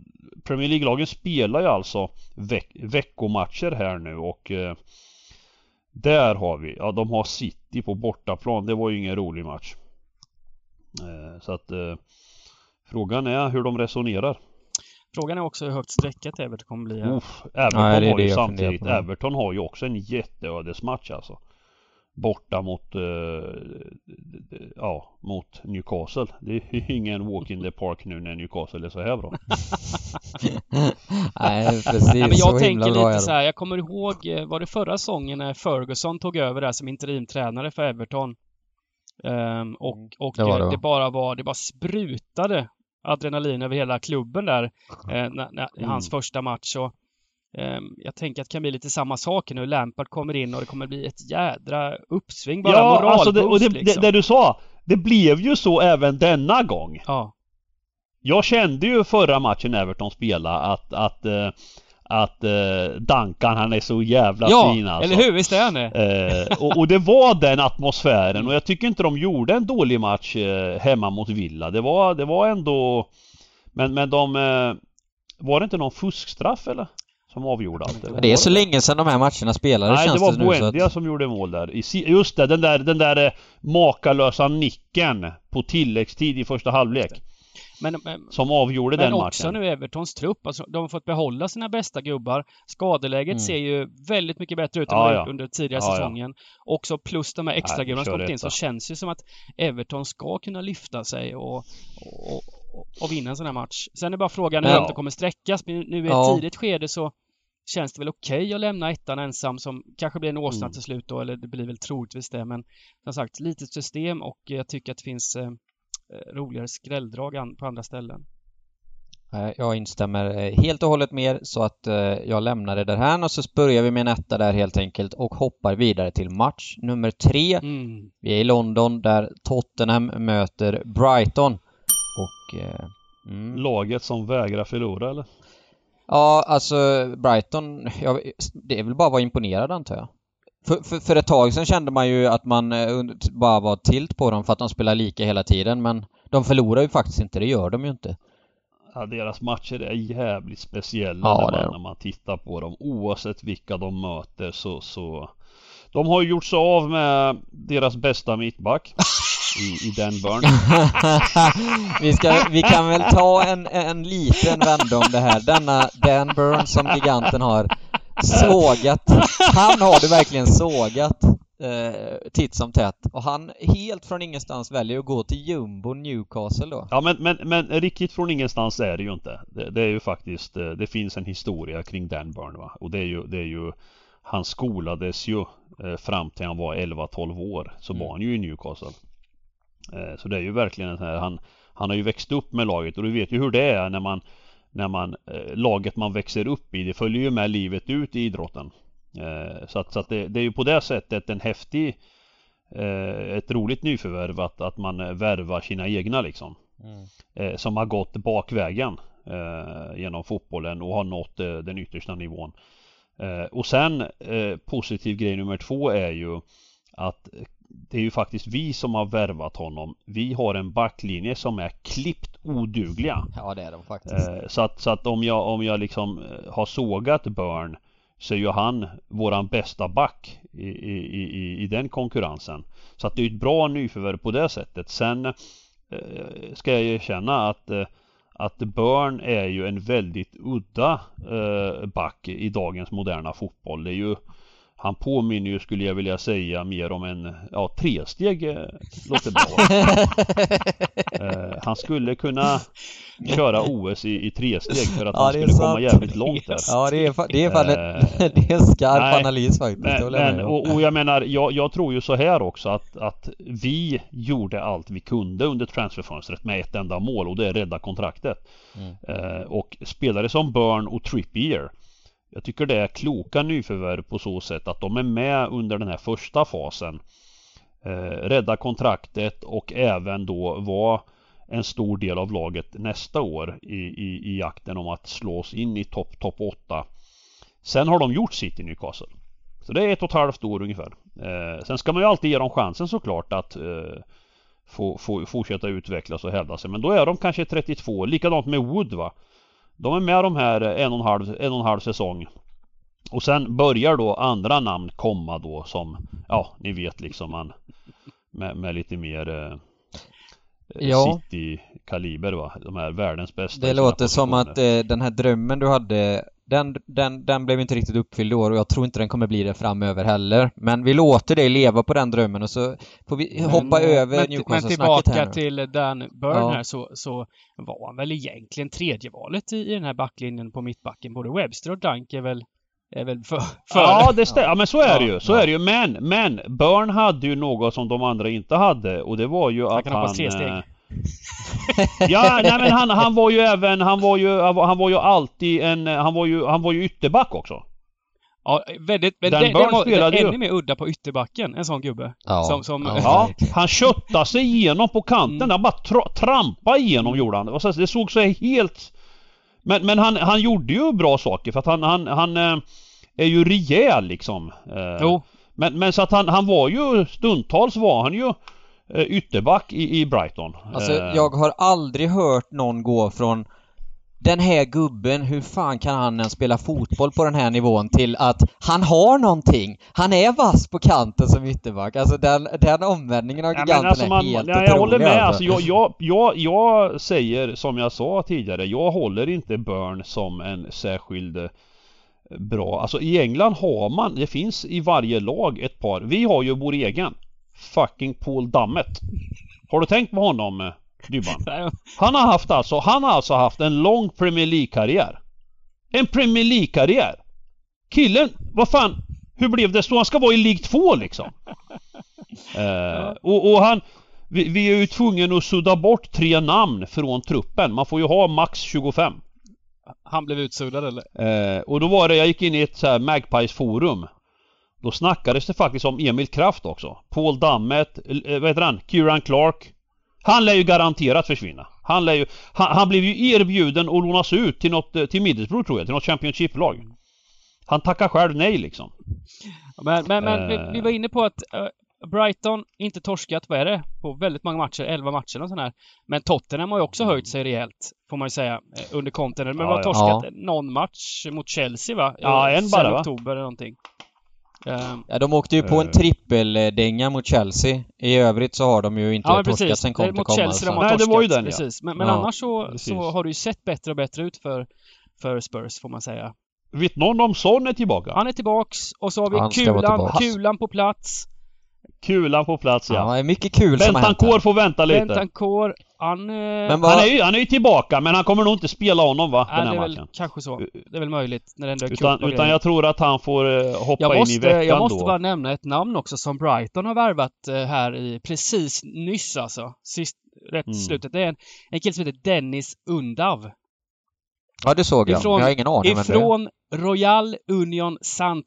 [SPEAKER 1] Premier League-lagen spelar ju alltså veck, veckomatcher här nu och eh, Där har vi, ja de har City på bortaplan. Det var ju ingen rolig match. Eh, så att eh, Frågan är hur de resonerar.
[SPEAKER 3] Frågan är också hur högt sträckat Everton kommer bli här.
[SPEAKER 1] Uff, Everton
[SPEAKER 2] Nej, det är
[SPEAKER 1] har
[SPEAKER 2] det
[SPEAKER 1] ju samtidigt. Everton har ju också en jätteödesmatch alltså. Borta mot, eh, ja, mot Newcastle. Det är ju ingen walk in the park nu när Newcastle är så här bra.
[SPEAKER 2] Nej, precis.
[SPEAKER 3] Nej, men
[SPEAKER 2] så
[SPEAKER 3] jag
[SPEAKER 2] himla
[SPEAKER 3] tänker
[SPEAKER 2] bra
[SPEAKER 3] lite
[SPEAKER 2] de.
[SPEAKER 3] så här, jag kommer ihåg, eh, var det förra säsongen när Ferguson tog över där som interimtränare för Everton? Ehm, och och
[SPEAKER 2] det det,
[SPEAKER 3] det bara var, det bara sprutade adrenalin över hela klubben där, eh, när, när,
[SPEAKER 1] Mm.
[SPEAKER 3] hans första match. Och, ehm, jag tänker att det kan bli lite samma sak nu. Lampard kommer in och det kommer bli ett jädra uppsving, bara
[SPEAKER 1] ja, alltså det, och det,
[SPEAKER 3] liksom.
[SPEAKER 1] det, det du sa. Det blev ju så även denna gång.
[SPEAKER 3] Ja,
[SPEAKER 1] Jag kände ju förra matchen Everton spelade att, att, eh, att eh, Duncan han är så jävla
[SPEAKER 3] ja
[SPEAKER 1] fin alltså.
[SPEAKER 3] eller hur? Visst är han det?
[SPEAKER 1] Eh, och, och det var den atmosfären och jag tycker inte de gjorde en dålig match eh, hemma mot Villa. Det var, det var ändå Men, men de eh, Var det inte någon fuskstraff eller? Som avgjorde allt? Eller?
[SPEAKER 2] Det är så länge sedan de här matcherna spelades
[SPEAKER 1] Nej det
[SPEAKER 2] känns
[SPEAKER 1] var
[SPEAKER 2] det nu så
[SPEAKER 1] Buendia
[SPEAKER 2] att...
[SPEAKER 1] som gjorde mål där. Just det, den där, den där eh, makalösa nicken på tilläggstid i första halvlek.
[SPEAKER 3] Men, men,
[SPEAKER 1] Som avgjorde
[SPEAKER 3] Men
[SPEAKER 1] den
[SPEAKER 3] också
[SPEAKER 1] matchen.
[SPEAKER 3] nu Evertons trupp, alltså, de har fått behålla sina bästa gubbar. Skadeläget
[SPEAKER 2] Mm.
[SPEAKER 3] ser ju väldigt mycket bättre ut än
[SPEAKER 1] Ja, ja.
[SPEAKER 3] under tidigare
[SPEAKER 1] Ja, ja.
[SPEAKER 3] säsongen. Också plus de här extra gubbarna som kommit in så känns det som att Everton ska kunna lyfta sig och, och, och, vinna en sån här match. Sen är bara frågan hur
[SPEAKER 2] Ja.
[SPEAKER 3] långt det kommer sträckas. Men nu i ett
[SPEAKER 2] Ja.
[SPEAKER 3] tidigt skede så känns det väl okej att lämna ettan ensam som kanske blir en åsna
[SPEAKER 1] Mm.
[SPEAKER 3] till slut då, eller det blir väl troligtvis det. Men som sagt, litet system och jag tycker att det finns eh, roligare skrälldrag på andra ställen.
[SPEAKER 2] Eh, Jag instämmer eh, helt och hållet med så att eh, jag lämnar det där här och så börjar vi med en etta där helt enkelt och hoppar vidare till match nummer tre.
[SPEAKER 3] Mm.
[SPEAKER 2] Vi är i London där Tottenham möter Brighton. Och... Eh, mm.
[SPEAKER 1] Laget som vägrar förlora eller?
[SPEAKER 2] Ja, alltså Brighton, jag, det är väl bara att vara imponerad antar jag. För, för, för ett tag sedan kände man ju att man eh, bara var tilt på dem för att de spelar lika hela tiden men de förlorar ju faktiskt inte, det gör de ju inte.
[SPEAKER 1] Ja, deras matcher är jävligt speciella
[SPEAKER 2] Ja,
[SPEAKER 1] när, man, när man tittar på dem. Oavsett vilka de möter så, så De har ju gjort sig av med deras bästa mittback i, i burn.
[SPEAKER 2] vi, ska, vi kan väl ta en, en liten vända om det här. Denna Dan Burn som giganten har sågat. Han har det verkligen sågat eh, titt som tätt. Och han helt från ingenstans väljer att gå till Jumbo Newcastle då.
[SPEAKER 1] Ja men, men, men riktigt från ingenstans är det ju inte. Det, det är ju faktiskt, eh, det finns en historia kring Dan Burn va. Och det är ju, det är ju Han skolades ju eh, fram till han var 11-12 år. Så
[SPEAKER 2] Mm.
[SPEAKER 1] var han ju i Newcastle. Eh, så det är ju verkligen en sån här, han, han har ju växt upp med laget och du vet ju hur det är när man När man, eh, laget man växer upp i, det följer ju med livet ut i idrotten. Eh, så att, så att det, det är ju på det sättet en häftig eh, Ett roligt nyförvärv att, att man värvar sina egna liksom eh, som har gått bakvägen genom fotbollen och har nått den yttersta nivån. Och sen positiv grej nummer två är ju att det är ju faktiskt vi som har värvat honom. Vi har en backlinje som är klippt odugliga.
[SPEAKER 2] Ja, det är de faktiskt.
[SPEAKER 1] Eh, så att, så att om jag, om jag liksom eh, har sågat Burn så är ju han våran bästa back i, i, i, i den konkurrensen. Så att det är ett bra nyförvärv på det sättet. Sen eh, ska jag erkänna att att Burn är ju en väldigt udda back i dagens moderna fotboll. Det är ju han påminner ju skulle jag vilja säga mer om en, ja tresteg eh, låter bra. Eh, han skulle kunna köra OS i, i tresteg för att
[SPEAKER 2] Ja,
[SPEAKER 1] han skulle komma
[SPEAKER 2] sant.
[SPEAKER 1] jävligt långt där.
[SPEAKER 2] Ja, det är, det är, fan
[SPEAKER 1] Eh,
[SPEAKER 2] det är skarp
[SPEAKER 1] nej,
[SPEAKER 2] analys faktiskt.
[SPEAKER 1] Men, men och, och jag menar, jag, jag tror ju så här också att, att vi gjorde allt vi kunde under transferfönstret med ett enda mål och det är rädda kontraktet.
[SPEAKER 2] Mm.
[SPEAKER 1] Eh, och spelare som Burn och Trippier jag tycker det är kloka nyförvärv på så sätt att de är med under den här första fasen. Eh, rädda kontraktet och även då vara en stor del av laget nästa år i, i, i jakten om att slås in i topp top 8. Sen har de gjort sitt i Newcastle. Så det är ett och ett halvt år ungefär. Eh, sen ska man ju alltid ge dem chansen såklart att eh, få, få, fortsätta utvecklas och hävda sig. Men då är de kanske 32. Likadant med Wood va. De är med de här en och en halv, en och en halv säsong. Och sen börjar då andra namn komma då som, ja ni vet liksom man med, med lite mer eh,
[SPEAKER 2] Ja.
[SPEAKER 1] City-kaliber va? De här världens bästa
[SPEAKER 2] Det låter som att eh, den här drömmen du hade den, den, den blev inte riktigt uppfylld i år och jag tror inte den kommer bli det framöver heller. Men vi låter dig leva på den drömmen och så får vi hoppa
[SPEAKER 3] Men, eh,
[SPEAKER 2] över
[SPEAKER 3] men, men tillbaka till Dan Burn
[SPEAKER 2] Ja.
[SPEAKER 3] här så, så var han väl egentligen tredje valet i, i den här backlinjen på mittbacken. Både Webster och Dunk är väl, är väl för, för
[SPEAKER 1] Ja det stämmer, ja. men så är det ju, så
[SPEAKER 2] ja.
[SPEAKER 1] är det ju men, men Burn hade ju något som de andra inte hade och det var ju att
[SPEAKER 3] kan hoppa
[SPEAKER 1] han...
[SPEAKER 3] tre steg.
[SPEAKER 1] Ja, nej men han, han var ju även, han var ju, han var, ju alltid en, han var ju, han var ju ytterback också.
[SPEAKER 3] Ja, väldigt, men det
[SPEAKER 1] Burn
[SPEAKER 3] var
[SPEAKER 1] spelade
[SPEAKER 3] ännu mer udda på ytterbacken, en sån gubbe.
[SPEAKER 2] Ja.
[SPEAKER 3] Som, som,
[SPEAKER 2] Ja.
[SPEAKER 1] Ja, han köttade sig igenom på kanten,
[SPEAKER 3] Mm.
[SPEAKER 1] han bara tra, trampa igenom gjorde han. Det såg så helt... Men, men han, han gjorde ju bra saker för att han, han, han eh, är ju rejäl liksom. Eh,
[SPEAKER 3] Jo,
[SPEAKER 1] Men, men så att han, han var ju stundtals var han ju ytterback i, i Brighton.
[SPEAKER 2] Alltså
[SPEAKER 1] Eh,
[SPEAKER 2] jag har aldrig hört någon gå från den här gubben, hur fan kan han ens spela fotboll på den här nivån till att han har någonting. Han är vass på kanten som ytterback. Alltså den, den omvändningen av
[SPEAKER 1] Ja,
[SPEAKER 2] giganten
[SPEAKER 1] alltså
[SPEAKER 2] är
[SPEAKER 1] man,
[SPEAKER 2] helt
[SPEAKER 1] ja, jag håller med.
[SPEAKER 2] alltså.
[SPEAKER 1] Alltså, jag, jag, jag, jag säger som jag sa tidigare, jag håller inte Burn som en särskild eh, bra. Alltså i England har man, det finns i varje lag ett par. Vi har ju vår egen. Fucking Paul Dammet. Har du tänkt på honom eh, Dybban? Han har haft alltså, han har alltså haft en lång Premier League-karriär. En Premier League-karriär. Killen, vad fan, hur blev det så? Han ska vara i League 2 liksom. Eh, och, och han, vi, vi är ju tvungna att sudda bort tre namn från truppen. Man får ju ha max 25.
[SPEAKER 3] han blev utsuddad eller?
[SPEAKER 1] Eh, och då var det, jag gick in i ett så här Magpies forum. Då snackades det faktiskt om Emil Kraft också. Paul Dammet, eh, vad heter han? Kieran Clark. Han lär ju garanterat försvinna. Han lär ju, han, han blev ju erbjuden att lånas ut till något, eh, till Middlesbrough tror jag, till något Championship-lag. Han tackar själv nej liksom.
[SPEAKER 3] Men, men, men vi,
[SPEAKER 1] Eh.
[SPEAKER 3] vi var inne på att eh, Brighton inte torskat, vad är det? På väldigt många matcher, 11 matcher och sån här. Men Tottenham har ju också höjt sig rejält, får man ju säga, eh, under kontinenten. Men
[SPEAKER 1] Ja,
[SPEAKER 3] vi har
[SPEAKER 1] ja.
[SPEAKER 3] torskat någon match mot Chelsea va?
[SPEAKER 1] Ja,
[SPEAKER 3] Eh,
[SPEAKER 1] en bara, va?
[SPEAKER 3] oktober eller någonting. Eh,
[SPEAKER 2] Ja, de åkte ju på en
[SPEAKER 1] Eh.
[SPEAKER 2] trippeldänga mot Chelsea. I övrigt så har de ju inte
[SPEAKER 3] Ja men
[SPEAKER 2] torskat sen
[SPEAKER 3] Det
[SPEAKER 2] kom komma.
[SPEAKER 3] Chelsea de
[SPEAKER 2] så-
[SPEAKER 3] har
[SPEAKER 1] Nej, det var ju den, ja.
[SPEAKER 3] precis. Men, men
[SPEAKER 2] Ja,
[SPEAKER 3] annars så,
[SPEAKER 1] precis.
[SPEAKER 3] så har det ju sett bättre och bättre ut för, för Spurs får man säga.
[SPEAKER 1] Vet någon om Son är tillbaka?
[SPEAKER 3] Han är tillbaks och så har vi kulan, kulan på plats.
[SPEAKER 1] Kulan på plats
[SPEAKER 2] Ja,
[SPEAKER 1] ja.
[SPEAKER 2] det är mycket kul som har hänt.
[SPEAKER 1] Bentancourt får vänta lite.
[SPEAKER 3] Bentancourt, han... eh,
[SPEAKER 2] Men vad-
[SPEAKER 1] Han är, ju, han är ju tillbaka men han kommer nog inte spela honom va?
[SPEAKER 3] ja,
[SPEAKER 1] Den
[SPEAKER 3] det
[SPEAKER 1] här
[SPEAKER 3] är väl
[SPEAKER 1] matchen.
[SPEAKER 3] kanske så. Det är väl möjligt när det ändå är
[SPEAKER 1] Utan, utan jag tror att han får eh, hoppa
[SPEAKER 3] Jag
[SPEAKER 1] in i veckan
[SPEAKER 3] jag måste
[SPEAKER 1] då.
[SPEAKER 3] bara nämna ett namn också som Brighton har värvat eh, här i precis nyss alltså. Sist, rätt
[SPEAKER 1] Mm.
[SPEAKER 3] slutet. Det är en, en kille som heter Dennis Undav.
[SPEAKER 2] Ja, det såg jag.
[SPEAKER 3] Ifrån-
[SPEAKER 2] jag har ingen aning det är.
[SPEAKER 3] Ifrån Royal Union Saint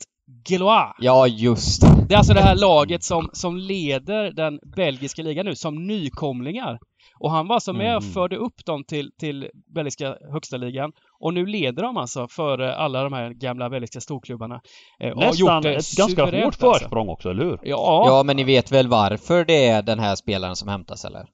[SPEAKER 3] Gelois.
[SPEAKER 2] Ja, just det.
[SPEAKER 3] Det är alltså det här laget som, som leder den belgiska ligan nu som nykomlingar. Och han var alltså med och
[SPEAKER 1] Mm.
[SPEAKER 3] förde upp dem till, till belgiska högsta ligan. Och nu leder de alltså före alla de här gamla belgiska storklubbarna. Eh,
[SPEAKER 1] Nästan
[SPEAKER 3] gjort det
[SPEAKER 1] ett ganska hårt
[SPEAKER 3] alltså.
[SPEAKER 1] försprång också, eller hur?
[SPEAKER 3] Ja,
[SPEAKER 2] Ja, men ni vet väl varför det är den här spelaren som hämtas, eller?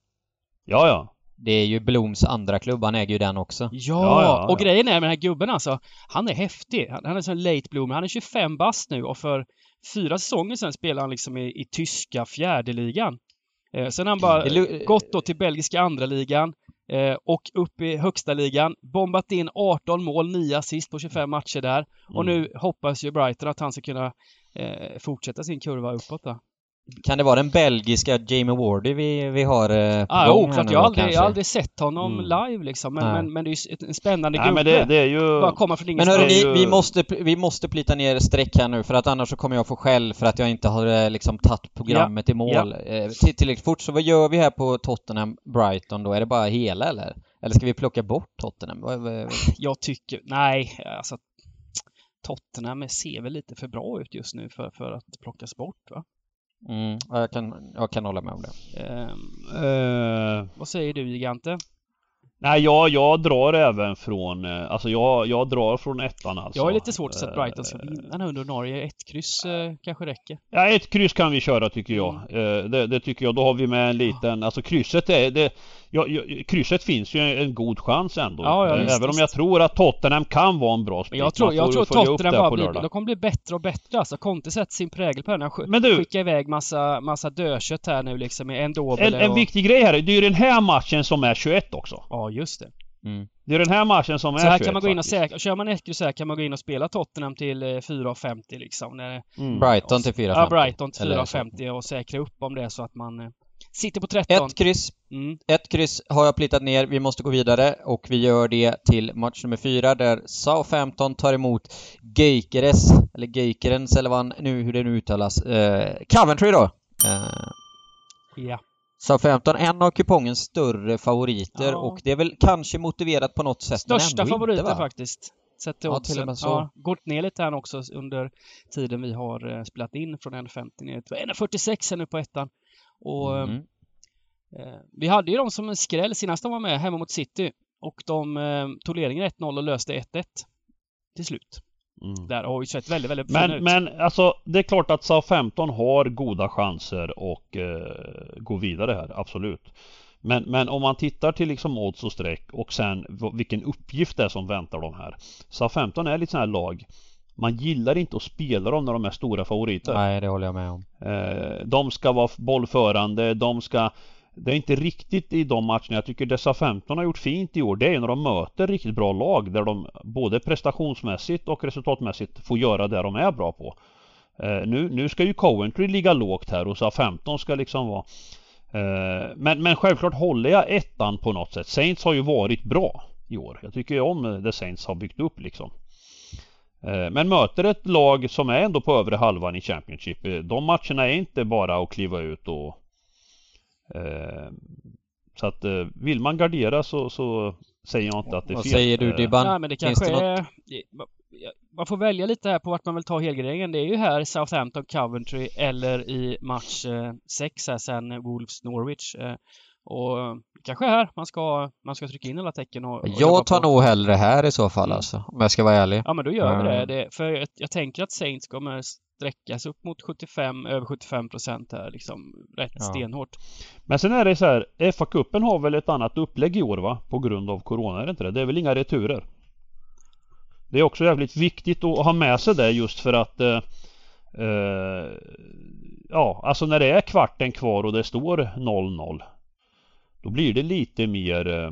[SPEAKER 1] Ja, ja.
[SPEAKER 2] Det är ju Bloms andra klubb, han äger ju den också.
[SPEAKER 3] Ja,
[SPEAKER 1] Ja, ja,
[SPEAKER 3] och grejen är med den här gubben alltså, han är häftig. Han, han är sån late bloomer. Han är 25 bast nu och för fyra säsonger sedan spelade han liksom i, i tyska fjärdeligan. Eh, sen har han bara
[SPEAKER 2] lu-
[SPEAKER 3] gått då till belgiska andra ligan eh, och upp i högsta ligan. Bombat in 18 mål, 9 assist på 25 matcher där. Och
[SPEAKER 1] Mm.
[SPEAKER 3] nu hoppas ju Brighton att han ska kunna eh, fortsätta sin kurva uppåt då.
[SPEAKER 2] Kan det vara den belgiska Jamie Wardy vi, vi har eh, på
[SPEAKER 3] Ah,
[SPEAKER 2] gång
[SPEAKER 3] oklart,
[SPEAKER 2] nu
[SPEAKER 3] jag har aldrig, jag
[SPEAKER 2] kanske?
[SPEAKER 3] har aldrig sett honom
[SPEAKER 1] Mm.
[SPEAKER 3] live liksom. Men, men, men det är ju en spännande
[SPEAKER 1] Nej
[SPEAKER 3] gubbe.
[SPEAKER 1] men det, det är ju...
[SPEAKER 3] Bara komma från
[SPEAKER 2] Men hörru ni,
[SPEAKER 1] ju-
[SPEAKER 2] vi måste, vi måste plita ner streck här nu för att annars så kommer jag få skäll för att jag inte har eh, liksom tagit programmet i mål eh, till- tillräckligt fort. Så vad gör vi här på Tottenham Brighton då? Är det bara hela eller? Eller ska vi plocka bort Tottenham?
[SPEAKER 3] Jag tycker, nej, alltså Tottenham ser väl lite för bra ut just nu för, för att plockas bort va?
[SPEAKER 2] Mm, jag, kan, jag kan hålla med om det.
[SPEAKER 3] Ehm,
[SPEAKER 1] Eh,
[SPEAKER 3] vad säger du Gigante?
[SPEAKER 1] Nej, jag, jag drar även från, eh, alltså jag, jag drar från ettan alltså.
[SPEAKER 3] Jag har lite svårt att att Brighton ska
[SPEAKER 1] Eh,
[SPEAKER 3] vinna under Norge. Ett kryss eh, kanske räcker.
[SPEAKER 1] Ja, ett kryss kan vi köra tycker jag.
[SPEAKER 3] Mm.
[SPEAKER 1] Eh, det, det tycker jag. Då har vi med en liten, alltså krysset är, det, ja, krysset finns ju en, god chans ändå.
[SPEAKER 3] Ja, ja,
[SPEAKER 1] Eh,
[SPEAKER 3] visst,
[SPEAKER 1] Även om
[SPEAKER 3] visst.
[SPEAKER 1] jag tror att Tottenham kan vara en bra spik.
[SPEAKER 3] jag tror, jag tror
[SPEAKER 1] upp
[SPEAKER 3] Tottenham bara blir, de kommer bli bättre och bättre alltså. Conte sätter sin prägel på den. Han
[SPEAKER 1] Men du-
[SPEAKER 3] skickar iväg massa, massa dödkött här nu liksom med en
[SPEAKER 1] En, en
[SPEAKER 3] och...
[SPEAKER 1] viktig grej här, det är ju den här matchen som är 21 också.
[SPEAKER 3] Ja, just det.
[SPEAKER 2] Mm.
[SPEAKER 1] Det är den här matchen som är
[SPEAKER 3] Så här
[SPEAKER 1] 21
[SPEAKER 3] kan man gå in och säkra, kör man ett kryss här kan man gå in och spela Tottenham till eh, 4,50 liksom. När,
[SPEAKER 1] Mm.
[SPEAKER 2] Brighton till 4,50.
[SPEAKER 3] ja, Brighton till
[SPEAKER 2] Eller så.
[SPEAKER 3] 4,50 och säkra upp om det är så att man eh, sitter på 13.
[SPEAKER 2] Ett kryss.
[SPEAKER 3] Mm.
[SPEAKER 2] Ett kryss har jag plitat ner. Vi måste gå vidare och vi gör det till match nummer fyra där Southampton tar emot Gyökeres, eller Gyökerens eller vad han, nu, hur det nu uttalas, eh, Coventry då. Eh,
[SPEAKER 3] Ja.
[SPEAKER 2] Southampton, en av kupongens större favoriter
[SPEAKER 3] Ja.
[SPEAKER 2] och det är väl kanske motiverat på något sätt
[SPEAKER 3] Största favoriter
[SPEAKER 2] inte,
[SPEAKER 3] faktiskt. Sett till
[SPEAKER 2] Ja, till och med så.
[SPEAKER 3] Ja, gått ner lite här också under tiden vi har eh, spelat in från 1,50 ner till 1,46 här nu på ettan. Och
[SPEAKER 2] Mm.
[SPEAKER 3] eh, vi hade ju dem som en skräll senast de var med hemma mot City. Och de eh, tog ledningen 1-0 och löste 1-1 till slut.
[SPEAKER 1] Mm.
[SPEAKER 3] Där har ju sett väldigt, väldigt
[SPEAKER 1] Men,
[SPEAKER 3] ut.
[SPEAKER 1] men alltså det är klart att Southampton har goda chanser och eh, gå vidare här, absolut. Men, men om man tittar till liksom odds och streck och sen vilken uppgift det är som väntar dem här. Southampton är lite sån här lag man gillar inte att spela dem när de är stora favoriter.
[SPEAKER 2] Nej, det håller jag med om.
[SPEAKER 1] Eh, de ska vara bollförande, de ska det är inte riktigt i de matcherna. Jag tycker dessa 15 har gjort fint i år. Det är när de möter riktigt bra lag där de både prestationsmässigt och resultatmässigt får göra det de är bra på. Eh, nu, nu ska ju Coventry ligga lågt här och så 15 ska liksom vara eh, men, men självklart håller jag ettan på något sätt. Saints har ju varit bra i år. Jag tycker ju om eh, det Saints har byggt upp liksom. Eh, men möter ett lag som är ändå på övre halvan i Championship. Eh, de matcherna är inte bara att kliva ut och så att eh, vill man gardera så, så säger jag inte att det är
[SPEAKER 2] Vad
[SPEAKER 1] fel.
[SPEAKER 2] säger du
[SPEAKER 1] Eh,
[SPEAKER 2] Dybban?
[SPEAKER 3] Nej, men det
[SPEAKER 2] Finns
[SPEAKER 3] kanske
[SPEAKER 2] det något-
[SPEAKER 3] är... Man får välja lite här på vart man vill ta helgarderingen. Det är ju här Southampton, Coventry eller i match 6 här sen Wolves Norwich. Eh, Och eh, kanske här man ska, man ska trycka in alla tecken och, och
[SPEAKER 2] Jag tar
[SPEAKER 3] på.
[SPEAKER 2] nog hellre här i så fall
[SPEAKER 3] Mm.
[SPEAKER 2] alltså, om jag ska vara ärlig.
[SPEAKER 3] Ja men då gör vi det.
[SPEAKER 2] Mm.
[SPEAKER 3] det för jag, jag tänker att Saints kommer sträckas upp mot 75, över 75 procent här liksom. Rätt
[SPEAKER 2] Ja.
[SPEAKER 3] stenhårt.
[SPEAKER 1] Men sen är det så här, FA-cupen har väl ett annat upplägg i år va? På grund av Corona, är det inte det? Det är väl inga returer? Det är också jävligt viktigt att ha med sig det just för att eh, eh, Ja, alltså när det är kvarten kvar och det står 0-0 Då blir det lite mer eh,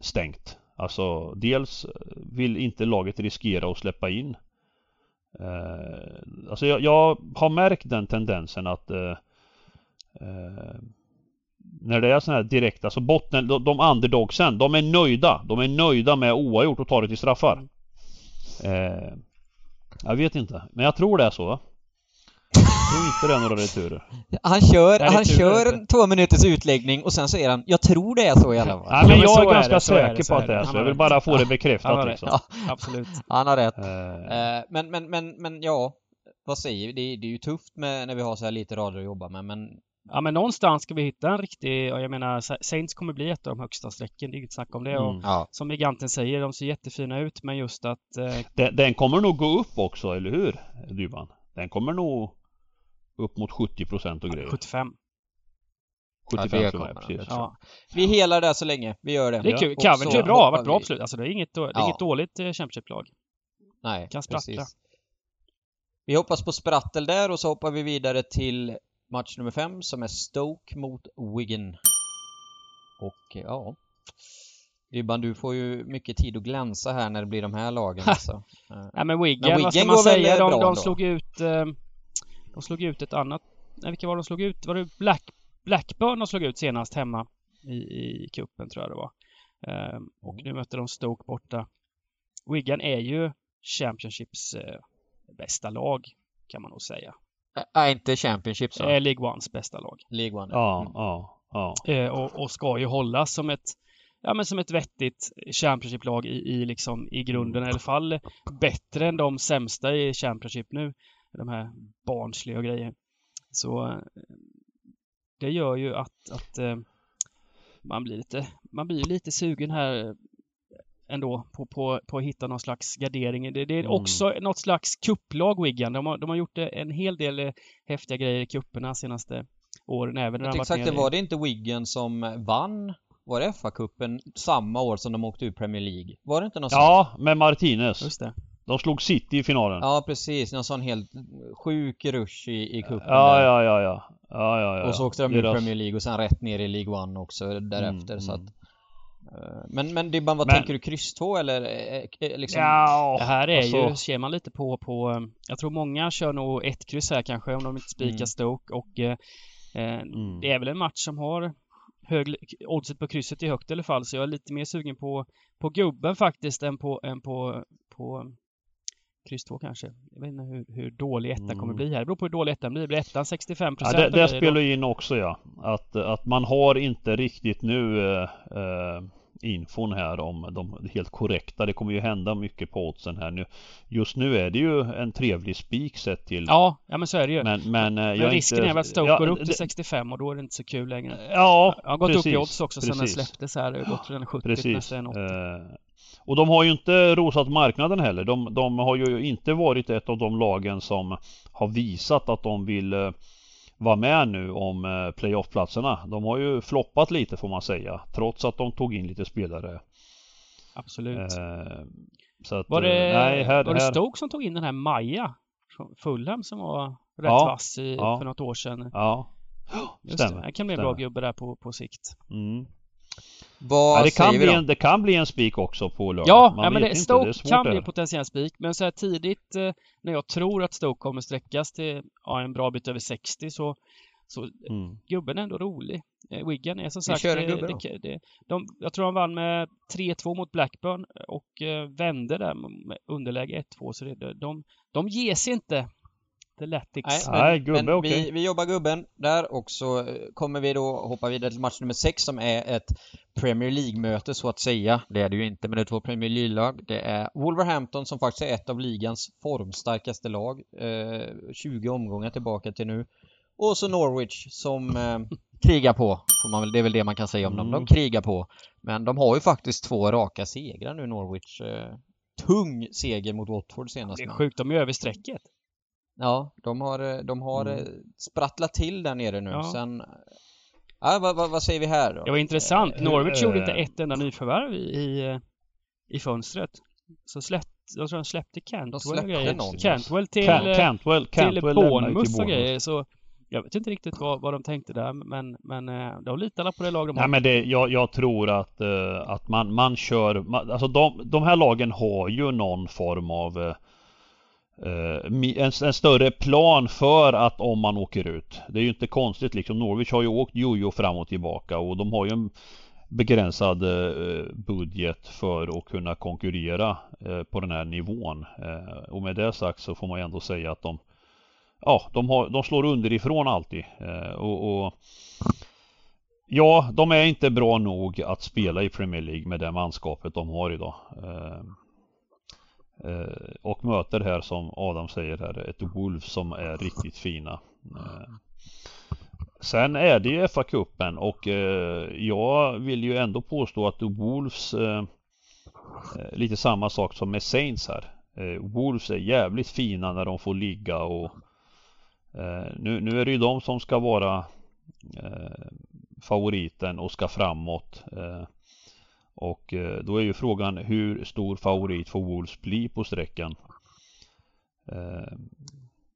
[SPEAKER 1] stängt. Alltså dels vill inte laget riskera att släppa in eh, Alltså jag, jag har märkt den tendensen att eh, eh, när det är sådana här direkta, så botten, de, de underdogsen, de är nöjda. De är nöjda med oavgjort och tar det till straffar. Eh, jag vet inte, men jag tror det är så. va? Inte det är några returer.
[SPEAKER 2] Han kör,
[SPEAKER 3] Nej,
[SPEAKER 2] han kör en två minuters utlägg och sen säger han Jag tror det är så i alla fall.
[SPEAKER 1] Nej men jag
[SPEAKER 3] så
[SPEAKER 1] är
[SPEAKER 3] är
[SPEAKER 1] ganska
[SPEAKER 3] det, så är det,
[SPEAKER 1] säker
[SPEAKER 3] så
[SPEAKER 1] på
[SPEAKER 3] är
[SPEAKER 1] att det är
[SPEAKER 3] Han
[SPEAKER 1] så. Jag vill bara få det
[SPEAKER 3] Han
[SPEAKER 1] bekräftat
[SPEAKER 3] har
[SPEAKER 1] liksom.
[SPEAKER 2] Ja,
[SPEAKER 3] Absolut.
[SPEAKER 2] han har rätt.
[SPEAKER 1] Eh,
[SPEAKER 2] Eh, men, men, men, men ja, vad säger vi? Det, det är ju tufft med, när vi har så här lite rader att jobba med, men
[SPEAKER 3] Ja men någonstans ska vi hitta en riktig, och jag menar Sa- Saints kommer bli ett av de högsta strecken, det är inget snack om det. Och
[SPEAKER 1] Mm.
[SPEAKER 2] ja.
[SPEAKER 3] som giganten säger, de ser jättefina ut men just att eh,
[SPEAKER 1] Den, den kommer nog gå upp också, eller hur? Dybban? Den kommer nog upp mot 70% och grejer.
[SPEAKER 3] 75.
[SPEAKER 1] 75
[SPEAKER 2] det
[SPEAKER 1] tror
[SPEAKER 2] kommer
[SPEAKER 1] jag, precis.
[SPEAKER 2] det
[SPEAKER 3] Ja.
[SPEAKER 2] Vi helar där så länge, vi gör det.
[SPEAKER 3] Det är kul.
[SPEAKER 2] Och
[SPEAKER 3] Coventry är bra, har varit bra absolut. Alltså det är inget, då- det är
[SPEAKER 2] Ja.
[SPEAKER 3] inget dåligt eh, Championship-lag.
[SPEAKER 2] Nej,
[SPEAKER 3] Kan sprattla.
[SPEAKER 2] precis. Vi hoppas på sprattel där och så hoppar vi vidare till match nummer fem som är Stoke mot Wigan. Och eh, ja... Dybban, du får ju mycket tid att glänsa här när det blir de här lagen alltså.
[SPEAKER 3] Nej men Wigan,
[SPEAKER 2] Men
[SPEAKER 3] vad ska
[SPEAKER 2] Wigan
[SPEAKER 3] man
[SPEAKER 2] går väl
[SPEAKER 3] säga? De,
[SPEAKER 2] bra
[SPEAKER 3] de slog ut... Eh, de slog ut ett annat... Nej, vilka var det de slog ut? Var det Black, Blackburn de slog ut senast hemma i, i cupen tror jag det var. Eh, och nu möter de Stoke borta. Wigan är ju Championships eh, bästa lag, kan man nog säga.
[SPEAKER 2] Nej, inte Championship så.
[SPEAKER 3] Eh, League Ones bästa lag.
[SPEAKER 2] League One.
[SPEAKER 1] Ja,
[SPEAKER 2] Mm.
[SPEAKER 1] ja, ja.
[SPEAKER 3] Eh, och, och ska ju hållas som ett Ja men som ett vettigt Championship-lag i, i liksom i grunden i alla fall bättre än de sämsta i Championship nu. De här barnsliga och grejer. Så eh, det gör ju att, att eh, man blir lite, man blir lite sugen här ändå på, på, på att hitta någon slags gardering. Det, det är
[SPEAKER 1] Mm.
[SPEAKER 3] också något slags kupplag Wigan. De har, de har gjort en hel del eh, häftiga grejer i kupperna senaste åren även när
[SPEAKER 2] Exakt, det var det inte Wigan som vann var det FA-cupen samma år som de åkte ur Premier League? Var det inte någon sån?
[SPEAKER 1] Ja, med Martinez.
[SPEAKER 3] Just det.
[SPEAKER 1] De slog City i finalen. Ja,
[SPEAKER 2] precis, någon sån helt sjuk rush i, i cupen
[SPEAKER 1] ja,
[SPEAKER 2] där.
[SPEAKER 1] ja, ja. ja, ja, ja, ja.
[SPEAKER 2] Och så åkte de ur
[SPEAKER 1] Deras-
[SPEAKER 2] Premier League och sen rätt ner i League One också därefter
[SPEAKER 1] Mm,
[SPEAKER 2] så att
[SPEAKER 1] mm.
[SPEAKER 2] eh, Men, men vad
[SPEAKER 1] Men-
[SPEAKER 2] tänker du? Kryss 2 eller eh, eh, liksom?
[SPEAKER 1] Ja,
[SPEAKER 3] Det här är
[SPEAKER 1] alltså,
[SPEAKER 3] ju, ser man lite på, på Jag tror många kör nog ett kryss här kanske om de inte spikar
[SPEAKER 2] Mm.
[SPEAKER 3] Stoke och eh,
[SPEAKER 1] Mm.
[SPEAKER 3] Det är väl en match som har hög, oddset på krysset är högt i alla fall så jag är lite mer sugen på, på gubben faktiskt än på, än på, på kryss 2 kanske. Jag vet inte hur, hur dålig ettan
[SPEAKER 1] Mm.
[SPEAKER 3] kommer bli här. Det beror på hur dålig ettan blir. Blir ettan 65
[SPEAKER 1] Ja,
[SPEAKER 3] procent?
[SPEAKER 1] det, det spelar ju in också ja. Att, att man har inte riktigt nu eh, eh, infon här om de helt korrekta. Det kommer ju hända mycket på oddsen här nu. Just nu är det ju en trevlig spik sett till.
[SPEAKER 3] Ja, ja men så är det ju.
[SPEAKER 1] Men, men, eh,
[SPEAKER 3] Men
[SPEAKER 1] jag
[SPEAKER 3] risken
[SPEAKER 1] inte,
[SPEAKER 3] är väl att Stoke
[SPEAKER 1] ja,
[SPEAKER 3] går upp till
[SPEAKER 1] det-
[SPEAKER 3] 65 och då är det inte så kul längre.
[SPEAKER 1] Ja,
[SPEAKER 3] Jag har gått
[SPEAKER 1] precis,
[SPEAKER 3] upp i odds också sen den släpptes här. Det har gått till den 70
[SPEAKER 1] Precis.
[SPEAKER 3] nästan 80.
[SPEAKER 1] Eh, och de har ju inte rosat marknaden heller. De, de har ju inte varit ett av de lagen som har visat att de vill eh, vara med nu om eh, playoff-platserna. De har ju floppat lite får man säga. Trots att de tog in lite spelare.
[SPEAKER 3] Absolut.
[SPEAKER 1] Eh, att,
[SPEAKER 3] Var det,
[SPEAKER 1] eh, nej, här,
[SPEAKER 3] var det Stoke som tog in den här Maja? Från Fulham som var rätt
[SPEAKER 1] Ja,
[SPEAKER 3] vass i,
[SPEAKER 1] ja.
[SPEAKER 3] för något år sedan.
[SPEAKER 1] Ja,
[SPEAKER 3] Just
[SPEAKER 1] stämmer.
[SPEAKER 3] det, det kan bli en bra gubbe där på, på sikt.
[SPEAKER 1] Mm.
[SPEAKER 2] Vad
[SPEAKER 1] Ja, det, kan bli en, det kan bli en spik också på lördag.
[SPEAKER 3] Ja,
[SPEAKER 1] Man
[SPEAKER 3] ja men det,
[SPEAKER 1] inte.
[SPEAKER 3] Stoke
[SPEAKER 1] det
[SPEAKER 3] kan
[SPEAKER 1] det
[SPEAKER 3] bli en potentiell spik. Men så här tidigt eh, när jag tror att Stoke kommer sträckas till ja, en bra bit över 60 så, så
[SPEAKER 1] Mm.
[SPEAKER 3] gubben är ändå rolig. Eh, Wigan är som
[SPEAKER 2] Vi
[SPEAKER 3] sagt...
[SPEAKER 2] kör en
[SPEAKER 3] det-
[SPEAKER 2] gubbe då.
[SPEAKER 3] det, det, de, jag tror han vann med 3-2 mot Blackburn och eh, vände där med underläge 1-2 så det, de, de ger sig inte. The Latics.
[SPEAKER 2] Nej,
[SPEAKER 1] Nej,
[SPEAKER 2] men,
[SPEAKER 1] gubbe,
[SPEAKER 2] men
[SPEAKER 1] okej.
[SPEAKER 2] vi, vi jobbar gubben där och så eh, kommer vi då hoppa vidare till match nummer 6 som är ett Premier League-möte så att säga. Det är det ju inte, men det är två Premier League-lag. Det är Wolverhampton som faktiskt är ett av ligans formstarkaste lag. Eh, 20 omgångar tillbaka till nu. Och så Norwich som eh, krigar på. Får man väl, det är väl det man kan säga om dem. De
[SPEAKER 1] Mm.
[SPEAKER 2] krigar på. Men de har ju faktiskt två raka segrar nu Norwich. Eh, tung seger mot Watford senast.
[SPEAKER 3] Det är sjukt, de är över strecket.
[SPEAKER 2] Ja, de har, eh, de har
[SPEAKER 1] Mm.
[SPEAKER 2] eh, sprattlat till där nere nu.
[SPEAKER 3] Ja.
[SPEAKER 2] Sen... Ja, vad, vad, vad säger vi här då?
[SPEAKER 3] Det var intressant.
[SPEAKER 1] Eh,
[SPEAKER 3] Norwich gjorde inte ett enda nyförvärv i, i, i fönstret. Så släpp, jag tror de släppte Cantwell
[SPEAKER 2] släppte
[SPEAKER 3] och grejer.
[SPEAKER 2] någon.
[SPEAKER 3] Cantwell till,
[SPEAKER 1] Can, Cantwell,
[SPEAKER 3] till
[SPEAKER 1] Cantwell ju
[SPEAKER 3] Bournemouth
[SPEAKER 1] till
[SPEAKER 3] och grejer. Så jag vet inte riktigt vad, vad de tänkte där men, men de litade på det lag de
[SPEAKER 1] Nej
[SPEAKER 3] har.
[SPEAKER 1] men det, jag, jag tror att, att man, man kör, man, alltså de, de här lagen har ju någon form av Eh, en, en större plan för att om man åker ut. Det är ju inte konstigt liksom. Norwich har ju åkt jojo fram och tillbaka och de har ju en begränsad eh, budget för att kunna konkurrera eh, på den här nivån. Och med det sagt så får man ju ändå säga att de Ja, de, har, de slår underifrån alltid. Och, och Ja, de är inte bra nog att spela i Premier League med det manskapet de har idag. Eh, och möter här som Adam säger här ett Wolf som är riktigt fina. Eh, sen är det ju FA-cupen och eh, jag vill ju ändå påstå att Wolves eh, eh, lite samma sak som med Saints här. Eh, Wolves är jävligt fina när de får ligga och eh, nu, nu är det ju de som ska vara eh, favoriten och ska framåt. Eh, och eh, då är ju frågan hur stor favorit får Wolves bli på sträckan? Eh,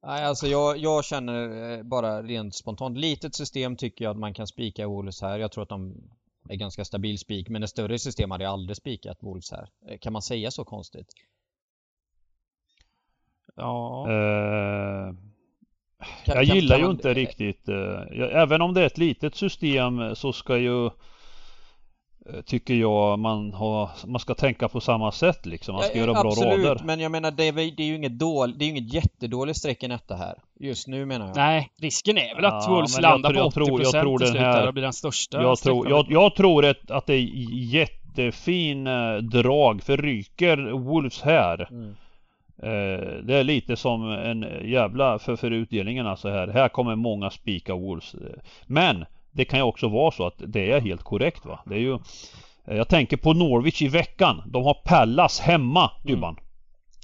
[SPEAKER 2] Nej, alltså jag, jag känner eh, bara rent spontant. Litet system tycker jag att man kan spika Wolves här. Jag tror att de är ganska stabil spik. Men ett större system hade jag aldrig spikat Wolves här. Kan man säga så konstigt?
[SPEAKER 3] Ja,
[SPEAKER 1] eh, jag gillar ju inte riktigt, eh, även om det är ett litet system så ska ju Tycker jag man, har, man ska tänka på samma sätt liksom. Man ska
[SPEAKER 2] Ja,
[SPEAKER 1] göra bra
[SPEAKER 2] absolut,
[SPEAKER 1] rader.
[SPEAKER 2] men jag menar det är, det är ju inget dåligt, det är ju inget jättedåligt streck i detta här. Just nu menar jag.
[SPEAKER 3] nej, risken är väl att
[SPEAKER 1] Ja,
[SPEAKER 3] Wolves landar på 80%
[SPEAKER 1] tror- jag tror
[SPEAKER 3] till
[SPEAKER 1] den
[SPEAKER 3] slut
[SPEAKER 1] här-
[SPEAKER 3] och blir den största
[SPEAKER 1] Jag tror, jag, jag tror ett, att det är jättefin eh, drag för ryker Wolves här
[SPEAKER 2] Mm.
[SPEAKER 1] Eh, det är lite som en jävla för, för utdelningen alltså här. Här kommer många spika Wolves. Men det kan ju också vara så att det är helt korrekt va. Det är ju Jag tänker på Norwich i veckan. De har Pallas hemma, Dybban. Mm.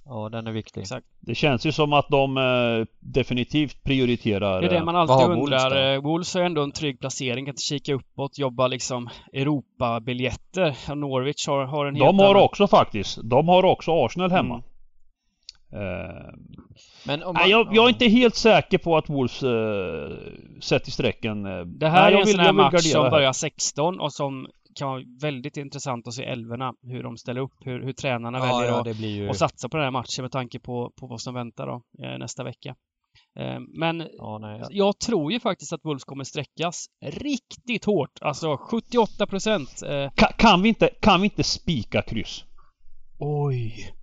[SPEAKER 2] Ja, den är viktig.
[SPEAKER 3] Exakt.
[SPEAKER 1] Det känns ju som att de eh, definitivt prioriterar...
[SPEAKER 3] Det är det man alltid undrar. Wolves, Wolves har ändå en trygg placering, kan kika uppåt, jobba liksom Europabiljetter. Norwich har, har en helt
[SPEAKER 1] De har
[SPEAKER 3] annan...
[SPEAKER 1] också faktiskt. De har också Arsenal hemma. Mm.
[SPEAKER 2] Uh, Men
[SPEAKER 1] om man, nej, jag, jag, är inte helt säker på att Wolves uh, sätter strecken.
[SPEAKER 3] Det här nej, är en sån här match som börjar 16 och som kan vara väldigt intressant att se älvorna, hur de ställer upp, hur, hur tränarna ja, väljer ja, att, ju... att satsa på den här matchen med tanke på, på vad som väntar då, eh, nästa vecka. Eh, men ja, nej, ja. jag tror ju faktiskt att Wolves kommer sträckas riktigt hårt, alltså 78 procent.
[SPEAKER 1] Eh... Kan, kan, vi inte, kan vi inte spika kryss?
[SPEAKER 3] Oj.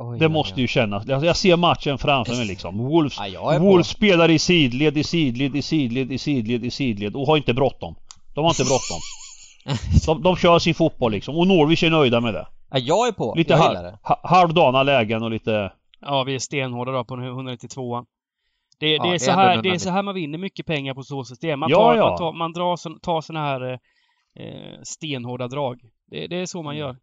[SPEAKER 1] Oj, det måste ju kännas. Jag ser matchen framför mig liksom. Wolves, ja, Wolves spelar i sidled, i sidled, i sidled, i sidled, i sidled och har inte bråttom. De har inte bråttom. De, de kör sin fotboll liksom och Norwich är nöjda med det.
[SPEAKER 2] Ja, jag är på.
[SPEAKER 1] Lite jag halv, halvdana lägen och lite...
[SPEAKER 3] Ja, vi är stenhårda då på 192 det, det, ja, är, det, så här, det är så här man vinner mycket pengar på så system. Man, tar, ja, ja. man, tar, man drar, tar såna här eh, stenhårda drag. Det, det, är så man mm. gör.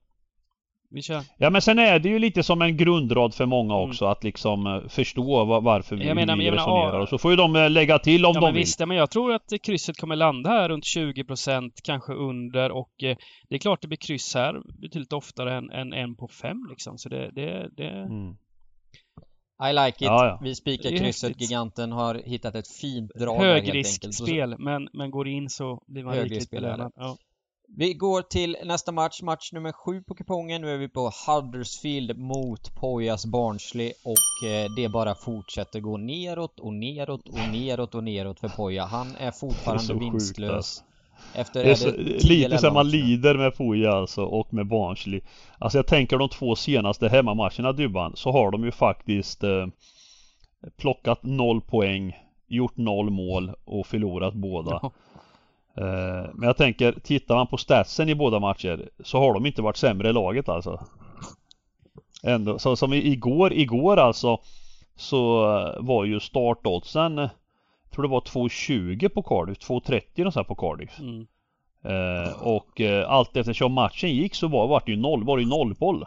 [SPEAKER 3] Vi kör.
[SPEAKER 1] Ja men sen är det ju lite som en grundrad för många mm. också mm. att liksom eh, förstå varför vi, jag menar, vi resonerar menar, och så får ju de eh, lägga till om ja, de
[SPEAKER 3] men
[SPEAKER 1] vill.
[SPEAKER 3] Visst, men jag tror att krysset kommer landa här runt 20% kanske under och eh, det är klart det blir kryss här betydligt oftare än, än en på fem liksom så det, det, det... Mm.
[SPEAKER 2] I like it. Ja, ja. Vi spikar krysset. Häftigt. Giganten har hittat ett fint drag
[SPEAKER 3] Högriskspel, men, men går in så blir man riktigt belönad. Ja.
[SPEAKER 2] Vi går till nästa match, match nummer sju på kupongen. Nu är vi på Huddersfield mot Pojas Barnsley och eh, det bara fortsätter gå neråt och neråt och neråt och neråt för Poja. Han är fortfarande är vinstlös. Alltså.
[SPEAKER 1] Efter det är så, lite som man lider med Poja alltså och med Barnsley. Alltså jag tänker de två senaste hemmamatcherna Dybban så har de ju faktiskt eh, plockat noll poäng, gjort noll mål och förlorat båda. Ja. Eh, men jag tänker, tittar man på statsen i båda matcher så har de inte varit sämre i laget alltså. Ändå, så som igår, igår alltså så var ju startoddsen jag tror det var 2.20 på Cardiff, 2.30 så här på Cardiff. Mm. Eh, och eh, allt eftersom matchen gick så var, var det ju noll, var det ju nollboll.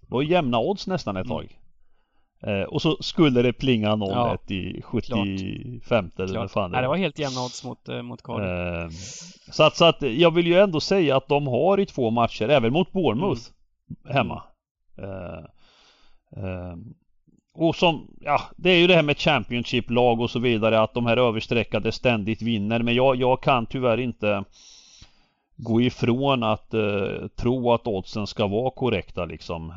[SPEAKER 1] Det var jämna odds nästan ett mm. tag. Eh, och så skulle det plinga 0-1 ja, i 75 eller vad fan
[SPEAKER 3] det, Nej, det var helt jämna odds mot, eh, mot Cardiff.
[SPEAKER 1] Eh, så, att, så att jag vill ju ändå säga att de har i två matcher, även mot Bournemouth mm. hemma. Eh, eh, och som, ja det är ju det här med Championship-lag och så vidare att de här överstreckade ständigt vinner men jag, jag kan tyvärr inte gå ifrån att tro att oddsen ska vara korrekta liksom.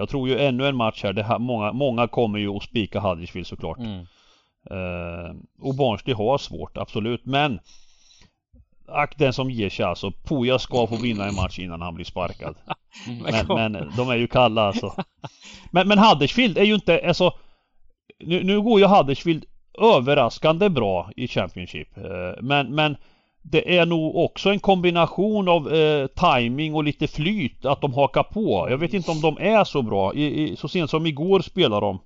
[SPEAKER 1] Eh, jag tror ju ännu en match här, det här många, många kommer ju att spika Huddersfield såklart. Mm. Uh, och Barnsley har svårt, absolut. Men Ack den som ger sig alltså. Poja ska få vinna en match innan han blir sparkad. men, men, de är ju kalla alltså. Men, men Huddersfield är ju inte, alltså nu, nu går ju Huddersfield överraskande bra i Championship. Uh, men, men det är nog också en kombination av eh, timing och lite flyt att de hakar på. Jag vet inte om de är så bra. I, i, så sent som igår spelar de.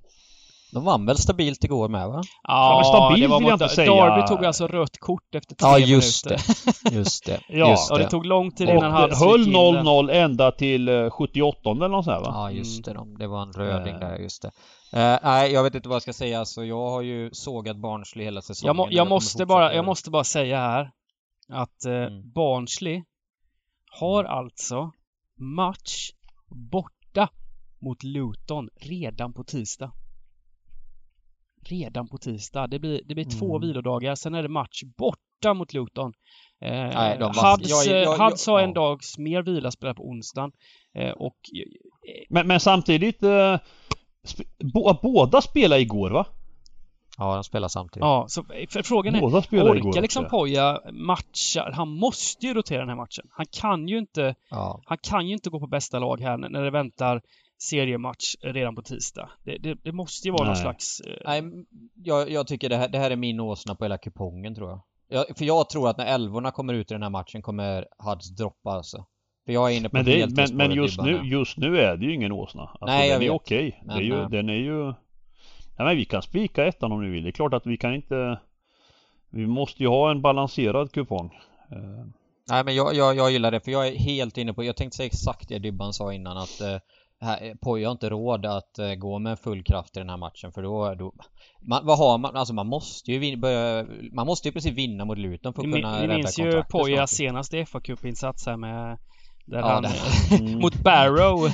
[SPEAKER 2] De vann väl stabilt igår med va?
[SPEAKER 3] Ja, ja stabilt vill jag inte säga. Darby tog alltså rött kort efter tre
[SPEAKER 2] ja, just minuter. Det. Just det.
[SPEAKER 3] ja,
[SPEAKER 2] just
[SPEAKER 3] det. och det tog lång tid innan han
[SPEAKER 1] höll 0-0 ända till 78 eh, eller något sånt
[SPEAKER 2] va? Ja, just det. Det var en röding där, just det. Uh, nej, jag vet inte vad jag ska säga. Alltså, jag har ju sågat Barnsley hela säsongen.
[SPEAKER 3] Jag, må, jag måste bara, jag måste bara säga här att eh, mm. Barnsley har alltså match borta mot Luton redan på tisdag. Redan på tisdag. Det blir, det blir mm. två vilodagar, sen är det match borta mot Luton. Eh, Nej, de var... Huds, jag, jag, har en dags mer vila, spelar på onsdagen. Eh, och...
[SPEAKER 1] Eh, men, men samtidigt, eh, båda spelade igår va?
[SPEAKER 2] Ja, de spelar samtidigt.
[SPEAKER 3] Ja, så för frågan är, Båda orkar igår liksom Poja matcha? Han måste ju rotera den här matchen. Han kan ju inte, ja. han kan ju inte gå på bästa lag här när det väntar seriematch redan på tisdag. Det, det, det måste ju vara Nej. någon slags...
[SPEAKER 2] Eh... Nej, jag, jag tycker det här, det här är min åsna på hela kupongen tror jag. jag. För jag tror att när älvorna kommer ut i den här matchen kommer Hads droppa alltså. För jag är inne på
[SPEAKER 1] Men, det,
[SPEAKER 2] helt
[SPEAKER 1] men, men just, nu, just nu är det ju ingen åsna. Alltså,
[SPEAKER 2] Nej, jag
[SPEAKER 1] den är
[SPEAKER 2] vet.
[SPEAKER 1] okej. Det är
[SPEAKER 2] Men,
[SPEAKER 1] ju,
[SPEAKER 2] eh,
[SPEAKER 1] den är ju... Nej men vi kan spika ettan om ni vill. Det är klart att vi kan inte... Vi måste ju ha en balanserad kupong. Eh,
[SPEAKER 2] Nej men jag, jag, jag gillar det för jag är helt inne på, jag tänkte säga exakt det Dybban sa innan att eh, här, Poja har inte råd att eh, gå med full kraft i den här matchen för då, då man, vad har man, alltså man måste ju vin, börja, man måste ju precis vinna mot Luton för att
[SPEAKER 3] Ni,
[SPEAKER 2] kunna
[SPEAKER 3] ni
[SPEAKER 2] rädda
[SPEAKER 3] minns ju
[SPEAKER 2] kontraktet
[SPEAKER 3] Pojas senaste fa Cup-insats här med där
[SPEAKER 2] Ja,
[SPEAKER 3] han
[SPEAKER 2] det-
[SPEAKER 1] Mm.
[SPEAKER 3] mot Barrow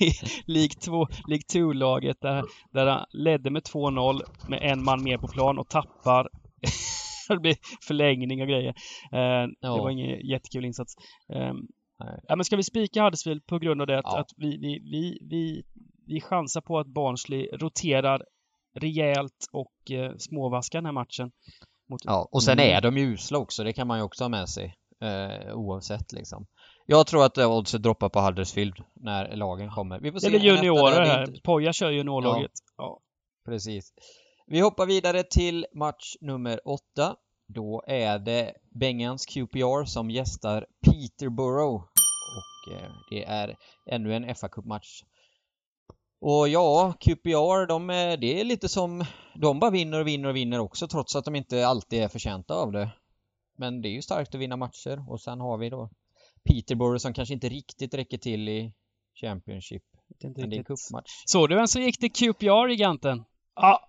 [SPEAKER 3] i League 2, League 2-laget där, där han ledde med 2-0 med en man mer på plan och tappar det blir förlängning och grejer. Eh, Det
[SPEAKER 2] Ja.
[SPEAKER 3] var ingen jättekul insats. Eh, ja, men ska vi spika Huddersfield på grund av det att,
[SPEAKER 2] Ja.
[SPEAKER 3] att vi, vi, vi, vi, vi chansar på att Barnsley roterar rejält och eh, småvaskar den här matchen. Mot,
[SPEAKER 2] Ja, och sen
[SPEAKER 1] Mm.
[SPEAKER 2] är de ju usla också, det kan man ju också ha med sig. Eh, oavsett liksom. Jag tror att eh, oddset droppar på Huddersfield när lagen kommer. Vi får
[SPEAKER 3] det
[SPEAKER 2] se. där,
[SPEAKER 3] juniorer
[SPEAKER 2] det är
[SPEAKER 3] här.
[SPEAKER 2] inte-
[SPEAKER 3] Poja kör juniorlaget. Ja.
[SPEAKER 2] Precis. Vi hoppar vidare till match nummer åtta. Då är det Bengans QPR som gästar Peterborough. Och eh, det är ännu en fa Cup-match. Och ja, QPR, de är, det är lite som... De bara vinner och vinner och vinner också trots att de inte alltid är förtjänta av det. Men det är ju starkt att vinna matcher och sen har vi då Peterborough som kanske inte riktigt räcker till i Championship.
[SPEAKER 3] Det är inte
[SPEAKER 2] Men det är en cupmatch.
[SPEAKER 3] Såg du vem som gick till QPR, giganten?
[SPEAKER 1] Ja,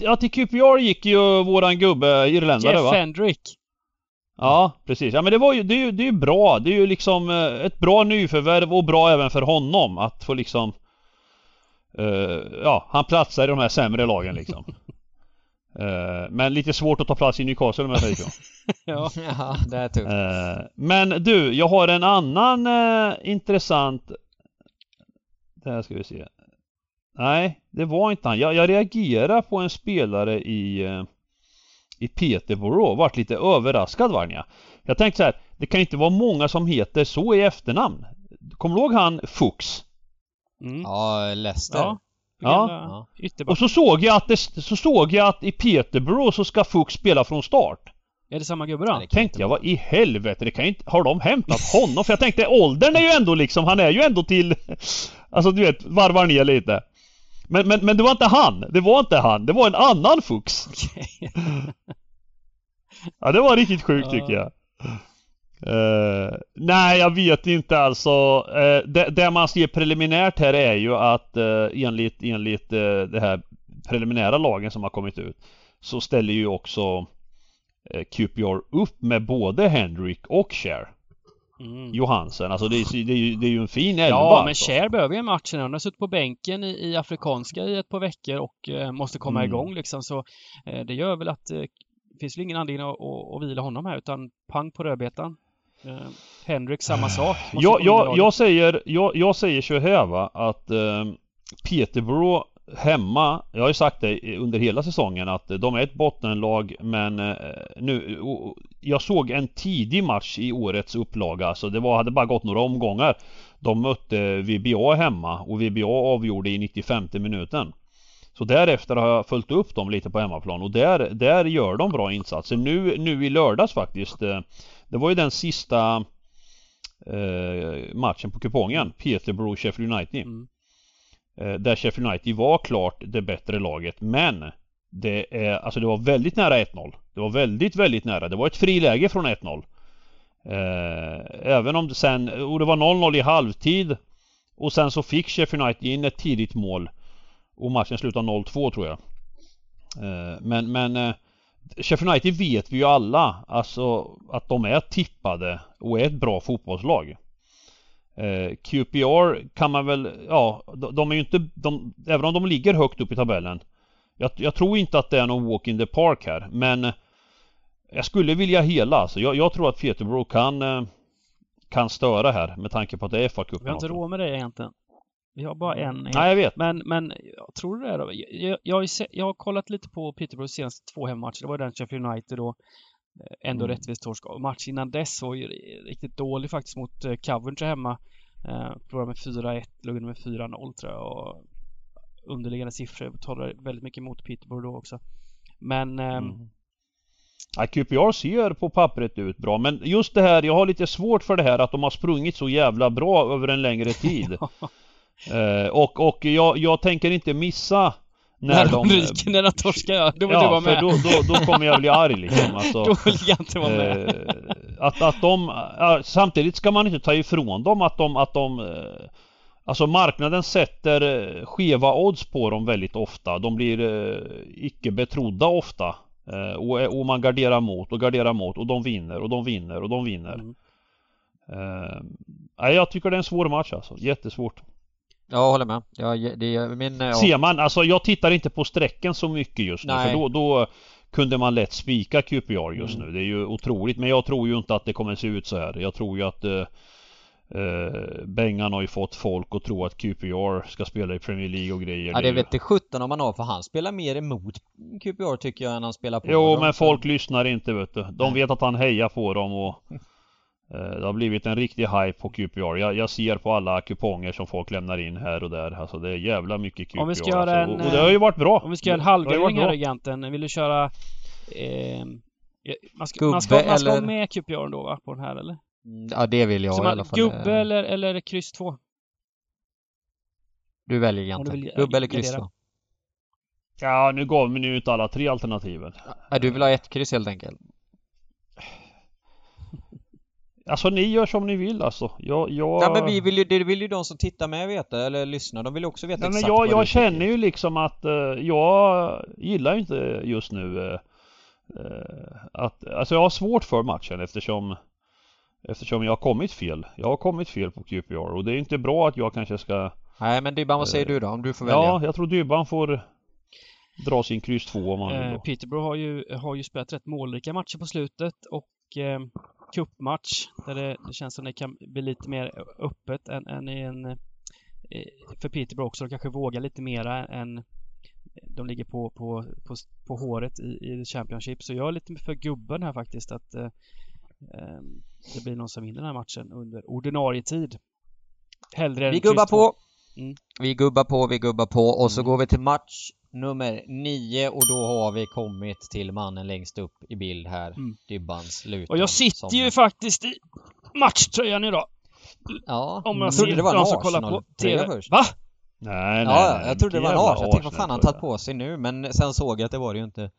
[SPEAKER 1] ja, till QPR gick ju våran gubbe irländare
[SPEAKER 3] Jeff
[SPEAKER 1] va?
[SPEAKER 3] Hendrick.
[SPEAKER 1] Ja, precis. Ja men det var ju, det är ju, det är ju bra. Det är ju liksom eh, ett bra nyförvärv och bra även för honom att få liksom eh, Ja, han platsar i de här sämre lagen liksom. Eh, men lite svårt att ta plats i Newcastle säger så.
[SPEAKER 3] Ja.
[SPEAKER 2] ja, det är tufft.
[SPEAKER 1] Eh, men du, jag har en annan eh, intressant... Det här ska vi se. Nej, det var inte han. Jag, jag reagerar på en spelare i, i Peterborough. Vart lite överraskad var jag. Jag tänkte så här, det kan inte vara många som heter så i efternamn. Kommer du ihåg han Fuchs?
[SPEAKER 3] Mm.
[SPEAKER 2] Ja, Leicester.
[SPEAKER 3] Ja.
[SPEAKER 1] Ja. Och så såg jag att det, så såg jag att i Peterborough så ska Fuchs spela från start.
[SPEAKER 3] Är det samma gubbe då?
[SPEAKER 1] Tänkte jag, vad i helvete, det kan ju inte, har de hämtat honom? För jag tänkte åldern är ju ändå liksom, han är ju ändå till Alltså du vet, varvar ner lite men, men, men det var inte han, det var inte han, det var en annan Fuchs
[SPEAKER 3] Okej.
[SPEAKER 1] Ja det var riktigt sjukt tycker jag Eh, Nej jag vet inte alltså uh, det, det man ser preliminärt här är ju att uh, enligt, enligt uh, det här preliminära lagen som har kommit ut Så ställer ju också uh, QPR upp med både Hendrick och Cher
[SPEAKER 3] Mm.
[SPEAKER 1] Johansen, alltså det är, det är, ju, det är ju en fin elva
[SPEAKER 3] Ja, men
[SPEAKER 1] alltså.
[SPEAKER 3] Cher behöver ju en match nu. Han har suttit på bänken i, i Afrikanska i ett par veckor och eh, måste komma
[SPEAKER 1] Mm.
[SPEAKER 3] igång liksom. Så eh, det gör väl att eh, det finns väl ingen anledning att, att, att vila honom här utan pang på rödbetan. Eh, Henrik samma sak. Måste
[SPEAKER 1] jag, jag, jag säger, jag, jag säger så här va, att eh, Peterborough hemma, jag har ju sagt det under hela säsongen att de är ett bottenlag men eh, nu, jag såg en tidig match i årets upplaga, så det var, hade bara gått några omgångar. De mötte VBA hemma och VBA avgjorde i 95 minuten. Så därefter har jag följt upp dem lite på hemmaplan och där, där gör de bra insatser. Nu, nu i lördags faktiskt. eh, Det var ju den sista eh, matchen på kupongen. Peterborough Sheffield United.
[SPEAKER 3] Mm.
[SPEAKER 1] Eh, där Sheffield United var klart det bättre laget men det är, alltså det var väldigt nära 1-0. Det var väldigt, väldigt nära. Det var ett friläge från 1-0. Eh, även om det sen, och det var 0-0 i halvtid. Och sen så fick Sheffield United in ett tidigt mål. Och matchen slutade 0-2 tror jag. Eh, men, men eh, Sheffield United vet vi ju alla alltså att de är tippade och är ett bra fotbollslag. Eh, QPR kan man väl, ja, de, är ju inte, de, även om de ligger högt upp i tabellen. Jag, jag tror inte att det är någon walk in the park här, men jag skulle vilja hela alltså. Jag, jag tror att Peterborough kan, kan störa här med tanke på att det är fa
[SPEAKER 3] Vi har inte råd med det egentligen. Vi har bara en.
[SPEAKER 1] Nej, jag vet.
[SPEAKER 3] Men, men jag tror du det är då? Jag, jag, jag har kollat lite på Peterboroughs senaste två hemmamatcher. Det var den Sheffield United då. eh, Ändå
[SPEAKER 1] Mm.
[SPEAKER 3] rättvist torsk. Och matchen innan dess var ju riktigt dålig faktiskt mot eh, Coventry hemma. Eh, Förlorade med 4-1, låg med 4-0 tror jag. Och underliggande siffror talar väldigt mycket mot Peterborough då också. Men ehm,
[SPEAKER 1] Mm. Ja, QPR ser på pappret ut bra men just det här, jag har lite svårt för det här att de har sprungit så jävla bra över en längre tid. Eh, och och jag, jag tänker inte missa
[SPEAKER 3] när, när de, ryker, när de torskar, då vill
[SPEAKER 1] ja,
[SPEAKER 3] du vara med.
[SPEAKER 1] för då, då, då kommer jag bli arg liksom. Alltså,
[SPEAKER 3] då vill jag inte vara med.
[SPEAKER 1] Eh, att, att de, ja, samtidigt ska man inte ta ifrån dem att de, att de eh, Alltså marknaden sätter eh, skeva odds på dem väldigt ofta. De blir eh, icke betrodda ofta. Eh, och, och, man garderar mot och garderar mot och de vinner och de vinner och de vinner. Mm. Eh, jag tycker det är en svår match alltså. Jättesvårt.
[SPEAKER 2] Jag håller med. Jag, det, min, ja.
[SPEAKER 1] Ser man, alltså jag tittar inte på strecken så mycket just nu. Nej. För då, då kunde man lätt spika QPR just mm. nu. Det är ju otroligt. Men jag tror ju inte att det kommer se ut så här. Jag tror ju att eh, Eh, Bengan har ju fått folk att tro att QPR ska spela i Premier League och grejer.
[SPEAKER 2] Ja det vet det 17 om man har för han spelar mer emot QPR tycker jag än han spelar på
[SPEAKER 1] Jo men folk lyssnar inte vet du. De vet att han hejar på dem och eh, Det har blivit en riktig hype på QPR. Jag, jag, ser på alla kuponger som folk lämnar in här och där. Alltså det är jävla mycket QPR.
[SPEAKER 3] Om vi ska göra
[SPEAKER 1] alltså.
[SPEAKER 3] en,
[SPEAKER 1] och, och, det har ju varit bra.
[SPEAKER 3] Om vi ska göra en halvgardering här agenten. Vill du köra eh, man ska, man ska, man ska eller... ha med QPR då va? På den här eller?
[SPEAKER 2] Mm, ja, det vill jag
[SPEAKER 3] Så
[SPEAKER 2] man, i alla fall.
[SPEAKER 3] Gubbe eller, eller kryss 2?
[SPEAKER 2] Du väljer egentligen. Vill, gubbe eller kryss 2?
[SPEAKER 1] Ja, nu gav vi ju ut alla tre alternativen.
[SPEAKER 2] Ja, du vill ha ett kryss helt enkelt?
[SPEAKER 1] Alltså ni gör som ni vill alltså. Jag, jag...
[SPEAKER 2] Ja men vi vill ju, det vill ju de som tittar med veta, eller lyssnar. De vill också veta
[SPEAKER 1] Nej,
[SPEAKER 2] exakt
[SPEAKER 1] men jag, jag känner ju liksom att uh, jag gillar inte just nu uh, uh, att, alltså jag har svårt för matchen eftersom Eftersom jag har kommit fel. Jag har kommit fel på QPR och det är inte bra att jag kanske ska
[SPEAKER 2] Nej men Dybban, vad säger du då? Om du får välja?
[SPEAKER 1] Ja, jag tror Dybban får dra sin kryss 2 om han vill
[SPEAKER 3] eh, Peterborough har ju, har ju spelat rätt målrika matcher på slutet och eh, cupmatch där det, det, känns som det kan bli lite mer öppet än, än i en för Peterborough också. De kanske vågar lite mera än de ligger på, på, på, på håret i, i Championship. Så jag är lite för gubben här faktiskt att eh, Ehm, det blir någon som vinner den här matchen under ordinarie tid.
[SPEAKER 2] Hellre Vi gubbar på! Mm. Vi gubbar på, vi gubbar på och så mm. går vi till match nummer nio och då har vi kommit till mannen längst upp i bild här. Mm. Dybbans Luton.
[SPEAKER 3] Och jag sitter ju faktiskt i matchtröjan idag.
[SPEAKER 2] Ja,
[SPEAKER 3] om jag trodde det var en Arsenal-tröja
[SPEAKER 2] först.
[SPEAKER 3] Va?
[SPEAKER 1] Nej, nej,
[SPEAKER 2] ja, jag trodde det var en Arsenal. Jag tänkte vad fan han tagit på sig nu men sen såg jag att det var det ju inte.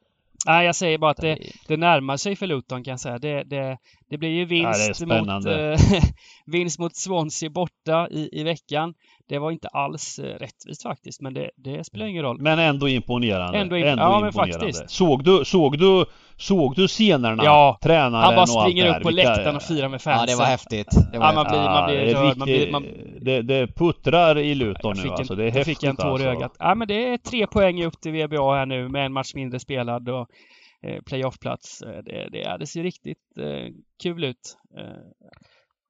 [SPEAKER 3] Nej, jag säger bara att det, det närmar sig för Luton kan jag säga. Det, det, det blir ju vinst, ja, mot, äh, vinst mot Swansea borta i, i veckan. Det var inte alls äh, rättvist faktiskt, men det, det spelar ingen roll.
[SPEAKER 1] Men ändå imponerande.
[SPEAKER 3] Ändå, in, ändå ja, imponerande. men faktiskt.
[SPEAKER 1] Såg du, såg du, såg du scenerna? Ja, tränaren
[SPEAKER 3] Han bara springer upp på läktaren och firar med fansen.
[SPEAKER 2] Ja, det var häftigt.
[SPEAKER 3] Det var ja, man blir, man blir rörd. Man blir, man...
[SPEAKER 1] Det, det puttrar i Luton nu alltså. Det är häftigt
[SPEAKER 3] fick en tår
[SPEAKER 1] alltså.
[SPEAKER 3] i ögat. Ja, men det är tre poäng upp till VBA här nu med en match mindre spelad och Eh, playoffplats. Eh, det, det, det ser riktigt eh, kul ut.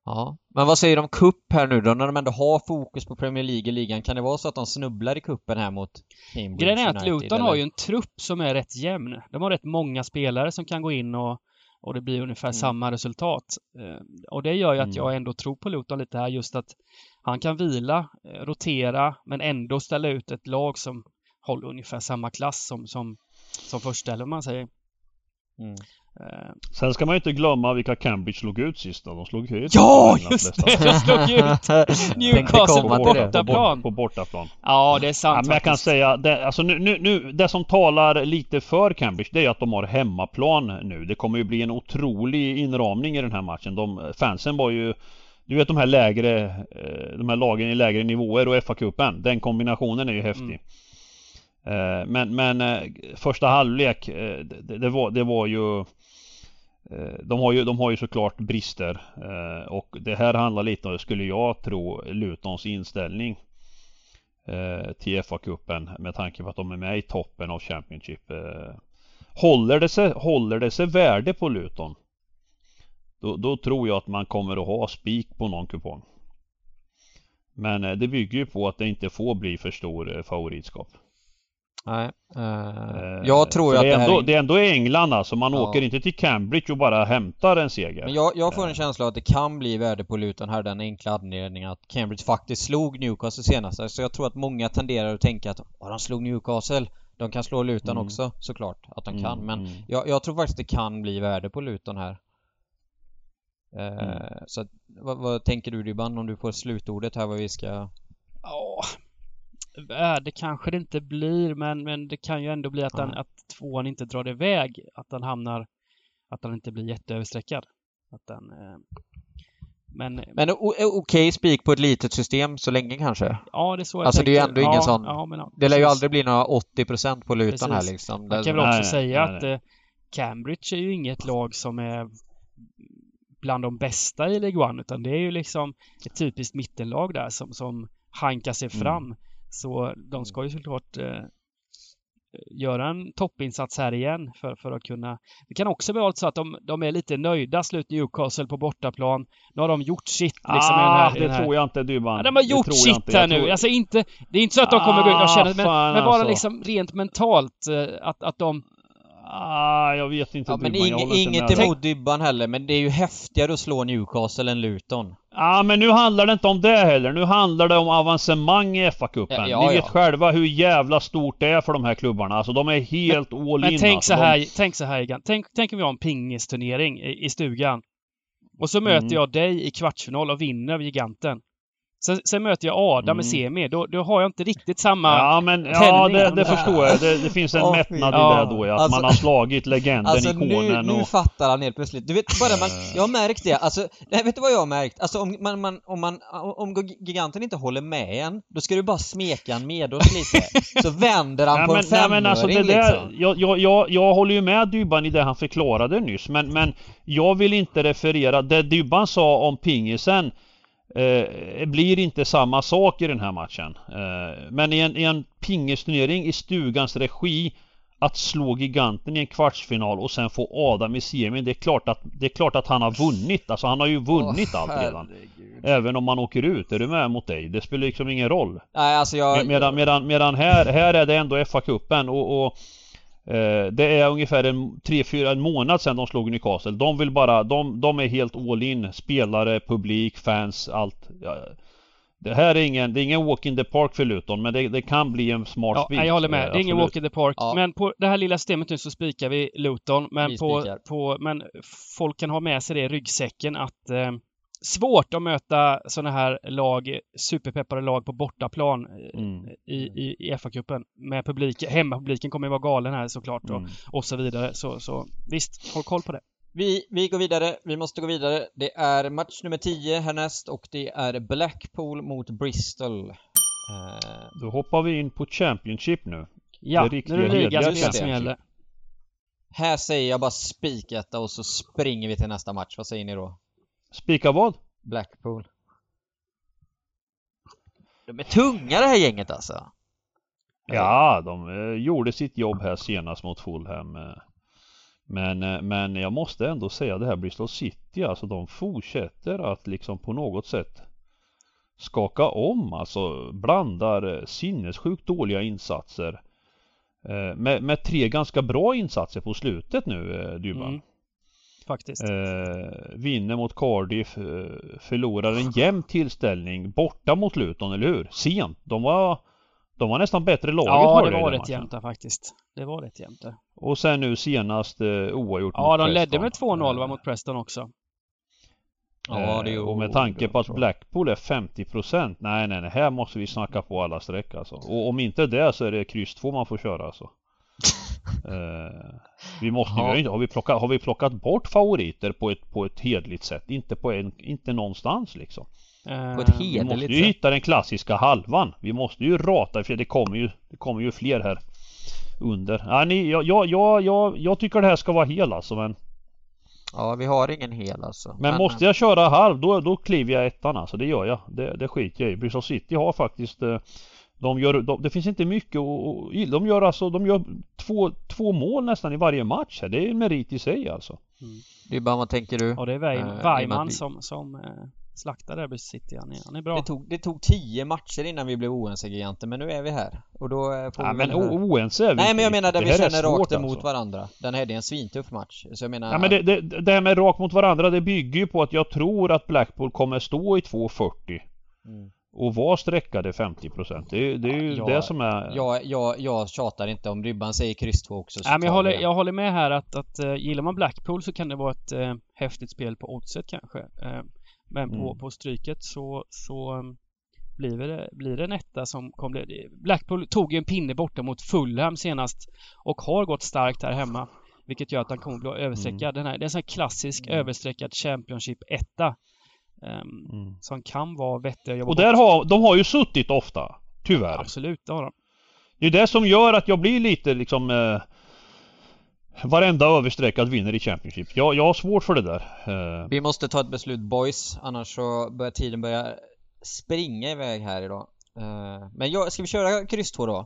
[SPEAKER 2] Ja, men vad säger du om cup här nu då, när de ändå har fokus på Premier League-ligan? Kan det vara så att de snubblar i kuppen här mot
[SPEAKER 3] Cambridge Grejen är att Luton eller? har ju en trupp som är rätt jämn. De har rätt många spelare som kan gå in och, och det blir ungefär mm. samma resultat. Och det gör ju att mm. jag ändå tror på Luton lite här, just att han kan vila, rotera, men ändå ställa ut ett lag som håller ungefär samma klass som, som, som första, eller vad man säger.
[SPEAKER 1] Mm. Eh, Sen ska man ju inte glömma vilka Cambridge slog ut sist då. De slog ut
[SPEAKER 3] Ja, just det! De slog ut Newcastle på bortaplan.
[SPEAKER 1] På, bortaplan.
[SPEAKER 3] Ja, det är sant ja,
[SPEAKER 1] Men jag kan säga, det, alltså nu, nu, nu, det som talar lite för Cambridge det är att de har hemmaplan nu. Det kommer ju bli en otrolig inramning i den här matchen. De, fansen var ju du vet de här lägre, eh, de här lagen i lägre nivåer och FA-cupen. Den kombinationen är ju häftig. Mm. Eh, men, men eh, första halvlek, eh, det, det, var, det var ju de har ju, de har ju såklart brister och det här handlar lite om, skulle jag tro, Lutons inställning till FA-cupen med tanke på att de är med i toppen av Championship. Håller det sig, håller det sig värde på Luton då, då tror jag att man kommer att ha spik på någon kupong. Men det bygger ju på att det inte får bli för stor favoritskap.
[SPEAKER 2] Nej. Uh, jag tror
[SPEAKER 1] att
[SPEAKER 2] det är,
[SPEAKER 1] ändå, är... det är ändå England alltså. Man ja. åker inte till Cambridge och bara hämtar en seger.
[SPEAKER 2] Men jag, jag får en känsla av att det kan bli värde på Luton här den enkla anledningen att Cambridge faktiskt slog Newcastle senast. Så jag tror att många tenderar att tänka att oh, de slog Newcastle. De kan slå Luton
[SPEAKER 1] Mm.
[SPEAKER 2] också såklart att de
[SPEAKER 1] Mm,
[SPEAKER 2] kan men
[SPEAKER 1] mm.
[SPEAKER 2] jag, jag tror faktiskt det kan bli värde på Luton här. Eh,
[SPEAKER 1] Mm.
[SPEAKER 2] Så att, vad, vad tänker du Dybban om du får slutordet här vad vi ska...
[SPEAKER 3] Ja, värde kanske det inte blir men, men det kan ju ändå bli att, den,
[SPEAKER 2] Ja.
[SPEAKER 3] att tvåan inte drar iväg. Att den hamnar, att den inte blir jätteöverstreckad. Att den, eh, men
[SPEAKER 2] Men okej spik på ett litet system så länge kanske?
[SPEAKER 3] ja, det är så jag
[SPEAKER 2] Alltså, det är ju
[SPEAKER 3] tänker.
[SPEAKER 2] ändå ingen
[SPEAKER 3] ja,
[SPEAKER 2] sån-
[SPEAKER 3] Ja, men, ja,
[SPEAKER 2] Det lär ju aldrig bli några 80% på Luton här
[SPEAKER 3] Precis.
[SPEAKER 2] liksom.
[SPEAKER 3] Man kan väl också
[SPEAKER 1] Nej,
[SPEAKER 3] säga
[SPEAKER 1] nej,
[SPEAKER 3] att
[SPEAKER 1] nej.
[SPEAKER 3] eh, Cambridge är ju inget lag som är bland de bästa i League One utan det är ju liksom ett typiskt mittenlag där som, som hankar sig
[SPEAKER 1] Mm.
[SPEAKER 3] Så de ska ju såklart eh, göra en toppinsats här igen för, för att kunna... Det kan också vara så att de, de är lite nöjda slut Newcastle på bortaplan. Nu har de gjort sitt liksom
[SPEAKER 1] ah,
[SPEAKER 3] här,
[SPEAKER 1] det tror jag inte Dybban.
[SPEAKER 3] Ja, de har gjort sitt
[SPEAKER 1] inte.
[SPEAKER 3] här
[SPEAKER 1] Jag
[SPEAKER 3] nu.
[SPEAKER 1] tror-
[SPEAKER 3] Alltså inte... Det är inte så att de kommer gå in och känna...
[SPEAKER 1] Ah,
[SPEAKER 3] Men, men bara
[SPEAKER 1] alltså.
[SPEAKER 3] liksom rent mentalt eh, att, att de...
[SPEAKER 1] Ah, jag vet inte
[SPEAKER 2] Ja, men ing, inget
[SPEAKER 1] med
[SPEAKER 2] emot Dybban heller men det är ju häftigare att slå Newcastle än Luton.
[SPEAKER 1] Ja men nu handlar det inte om det heller. Nu handlar det om avancemang i FA-cupen.
[SPEAKER 2] Ja, ja,
[SPEAKER 1] Ni
[SPEAKER 2] ja.
[SPEAKER 1] vet själva hur jävla stort det är för de här klubbarna. Alltså de är helt all
[SPEAKER 3] Men
[SPEAKER 1] in
[SPEAKER 3] tänk
[SPEAKER 1] alltså.
[SPEAKER 3] så
[SPEAKER 1] De-
[SPEAKER 3] här, tänk så här Egan. Tänk, tänk om vi har en pingisturnering i, i stugan. Och så möter
[SPEAKER 1] Mm.
[SPEAKER 3] jag dig i kvartsfinal och vinner över giganten. Sen, sen möter jag Adam
[SPEAKER 1] Mm.
[SPEAKER 3] i semi. Då, då har jag inte riktigt samma...
[SPEAKER 1] Ja men ja, det, det förstår jag. Det, det finns en
[SPEAKER 2] fy.
[SPEAKER 1] mättnad i
[SPEAKER 3] Ja,
[SPEAKER 1] det då ja. Att
[SPEAKER 2] alltså-
[SPEAKER 1] man har slagit legenden,
[SPEAKER 2] Alltså nu,
[SPEAKER 1] ikonen
[SPEAKER 2] nu
[SPEAKER 1] och...
[SPEAKER 2] fattar han helt plötsligt. Du vet, bara man,
[SPEAKER 1] Eh.
[SPEAKER 2] jag har märkt det. Alltså, nej, vet du vad jag har märkt? Alltså om man, man, om man, om giganten inte håller med en, då ska du bara smeka en medårs lite. Så vänder han
[SPEAKER 1] Nej,
[SPEAKER 2] på
[SPEAKER 1] men,
[SPEAKER 2] en
[SPEAKER 1] nej,
[SPEAKER 2] femöring
[SPEAKER 1] men alltså det där,
[SPEAKER 2] liksom.
[SPEAKER 1] jag, jag, jag, jag håller ju med Dybban i det han förklarade nyss men, men jag vill inte referera, det Dybban sa om pingisen eh, blir inte samma sak i den här matchen. Eh, men i en, i en pingisturnering i stugans regi att slå giganten i en kvartsfinal och sen få Adam i semin, det är klart att, det är klart att han har vunnit. Alltså han har ju vunnit
[SPEAKER 2] Åh,
[SPEAKER 1] allt redan.
[SPEAKER 2] herregud.
[SPEAKER 1] Även om man åker ut, är du med mot dig? Det spelar liksom ingen roll.
[SPEAKER 2] Nej, alltså jag...
[SPEAKER 1] Med- Medan, medan, medan här, här är det ändå FA-cupen och, och det är ungefär en tre, fyra en månad sedan de slog Newcastle. De vill bara, de, de är helt all in. Spelare, publik, fans, allt. Det här är ingen, det är ingen walk in the park för Luton men det, det kan bli en smart
[SPEAKER 3] Ja,
[SPEAKER 1] spik.
[SPEAKER 3] nej, jag håller med.
[SPEAKER 1] Eh,
[SPEAKER 3] Det är ingen
[SPEAKER 1] absolut.
[SPEAKER 3] walk in the park.
[SPEAKER 2] Ja.
[SPEAKER 3] Men på det här lilla systemet nu så spikar vi Luton. Men,
[SPEAKER 2] Vi
[SPEAKER 3] på, på, men folk kan ha med sig det i ryggsäcken att eh, svårt att möta sådana här lag, superpeppade lag på bortaplan eh,
[SPEAKER 1] Mm.
[SPEAKER 3] i, i, i FA-cupen. Med publik, hemmapubliken kommer ju vara galen här såklart och,
[SPEAKER 1] Mm.
[SPEAKER 3] och så vidare. Så, så visst, håll koll på det.
[SPEAKER 2] Vi, vi går vidare, vi måste gå vidare. Det är match nummer 10 härnäst och det är Blackpool mot Bristol. Eh,
[SPEAKER 1] Då hoppar vi in på Championship nu.
[SPEAKER 3] Ja,
[SPEAKER 1] Det
[SPEAKER 3] nu är det
[SPEAKER 1] hederliga
[SPEAKER 3] ligaspel som gäller.
[SPEAKER 2] här säger jag bara spiketta och så springer vi till nästa match. Vad säger ni då?
[SPEAKER 1] Spika vad?
[SPEAKER 2] Blackpool. De är tunga det här gänget alltså.
[SPEAKER 1] Ja, de eh, gjorde sitt jobb här senast mot Fulham. eh. Men, eh, men jag måste ändå säga det här Bristol City, alltså de fortsätter att liksom på något sätt skaka om, alltså blandar sinnessjukt dåliga insatser med, med tre ganska bra insatser på slutet nu, Dybban.
[SPEAKER 3] Mm. Faktiskt.
[SPEAKER 1] Eh, vinner mot Cardiff, eh, förlorar en jämn tillställning borta mot Luton, eller hur? Sent. De var, de var nästan bättre laget
[SPEAKER 3] Ja, det var rätt jämnt där faktiskt. Det var rätt jämnt där.
[SPEAKER 1] Och sen nu senast eh, oavgjort
[SPEAKER 3] Ja,
[SPEAKER 1] mot
[SPEAKER 3] de ledde med 2-0 va,
[SPEAKER 1] Eh,
[SPEAKER 3] mot Preston också.
[SPEAKER 2] Ja, det
[SPEAKER 1] eh,
[SPEAKER 2] gjorde
[SPEAKER 1] Och med tanke på att. Blackpool är 50% Nej nej nej, här måste vi snacka på alla streck alltså. Och om inte det så är det kryss 2 man får köra alltså. eh, vi måste
[SPEAKER 2] Ja.
[SPEAKER 1] ju, har vi, plockat, har vi plockat bort favoriter på ett, på ett hedligt sätt? Inte på en, inte någonstans liksom.
[SPEAKER 3] Eh,
[SPEAKER 2] På ett
[SPEAKER 1] Vi måste
[SPEAKER 2] hederligt
[SPEAKER 1] ju
[SPEAKER 2] sätt.
[SPEAKER 1] hitta den klassiska halvan. Vi måste ju rata för det kommer ju, det kommer ju fler här under. Ja, ni, jag, jag, jag, jag, jag tycker det här ska vara hel alltså men
[SPEAKER 2] Ja, vi har ingen hel alltså.
[SPEAKER 1] Men måste jag köra halv då, då kliver jag ettan alltså, det gör jag. Det, det skiter jag i. Bristol City har faktiskt eh, de gör, de, det finns inte mycket och De gör alltså, de gör två, två mål nästan i varje match här. Det är en merit i sig alltså.
[SPEAKER 2] Det är bara vad tänker du?
[SPEAKER 3] Ja, det är
[SPEAKER 2] Eh,
[SPEAKER 3] Weimann
[SPEAKER 2] att vi-
[SPEAKER 3] som, som eh, slaktar Bristol City. Han är, han är bra.
[SPEAKER 2] Det tog, det tog tio matcher innan vi blev oense giganten, men nu är vi här. Och då eh, får
[SPEAKER 1] Ja,
[SPEAKER 2] vi
[SPEAKER 1] men
[SPEAKER 2] väl...
[SPEAKER 1] oense är vi
[SPEAKER 2] Nej men jag menar där vi känner rakt emot
[SPEAKER 1] alltså.
[SPEAKER 2] varandra. Den här det är en svintuff match. Så jag menar...
[SPEAKER 1] Ja men det, det, det här med rakt mot varandra det bygger ju på att jag tror att Blackpool kommer stå i 2.40
[SPEAKER 2] Mm.
[SPEAKER 1] Och vara streckade 50%. Det är, det är ju
[SPEAKER 2] Ja,
[SPEAKER 1] det som är...
[SPEAKER 2] Jag, jag, jag tjatar inte om Rybban säger kryss 2 också. så
[SPEAKER 3] Nej, men jag, håller, jag håller med här att, att uh, gillar man Blackpool så kan det vara ett uh, häftigt spel på oddset kanske. Uh, men på,
[SPEAKER 1] Mm.
[SPEAKER 3] på stryket så, så um, blir, det, blir det en etta som kommer... Blackpool tog ju en pinne borta mot Fulham senast och har gått starkt här hemma. Vilket gör att han kommer att bli överstreckad. Den här, det är en sån här klassisk
[SPEAKER 1] Mm.
[SPEAKER 3] överstreckad Championship-etta. Um,
[SPEAKER 1] Mm.
[SPEAKER 3] som kan vara vettig att jobba
[SPEAKER 1] Och där har, de har ju suttit ofta. Tyvärr.
[SPEAKER 3] Absolut, det har de.
[SPEAKER 1] Det är det som gör att jag blir lite liksom eh, Varenda överstreckad vinner i Championship. Jag, jag har svårt för det där. Eh,
[SPEAKER 2] Vi måste ta ett beslut boys, annars så börjar tiden börja springa iväg här idag. Eh, men jag, ska vi köra kryss 2 då?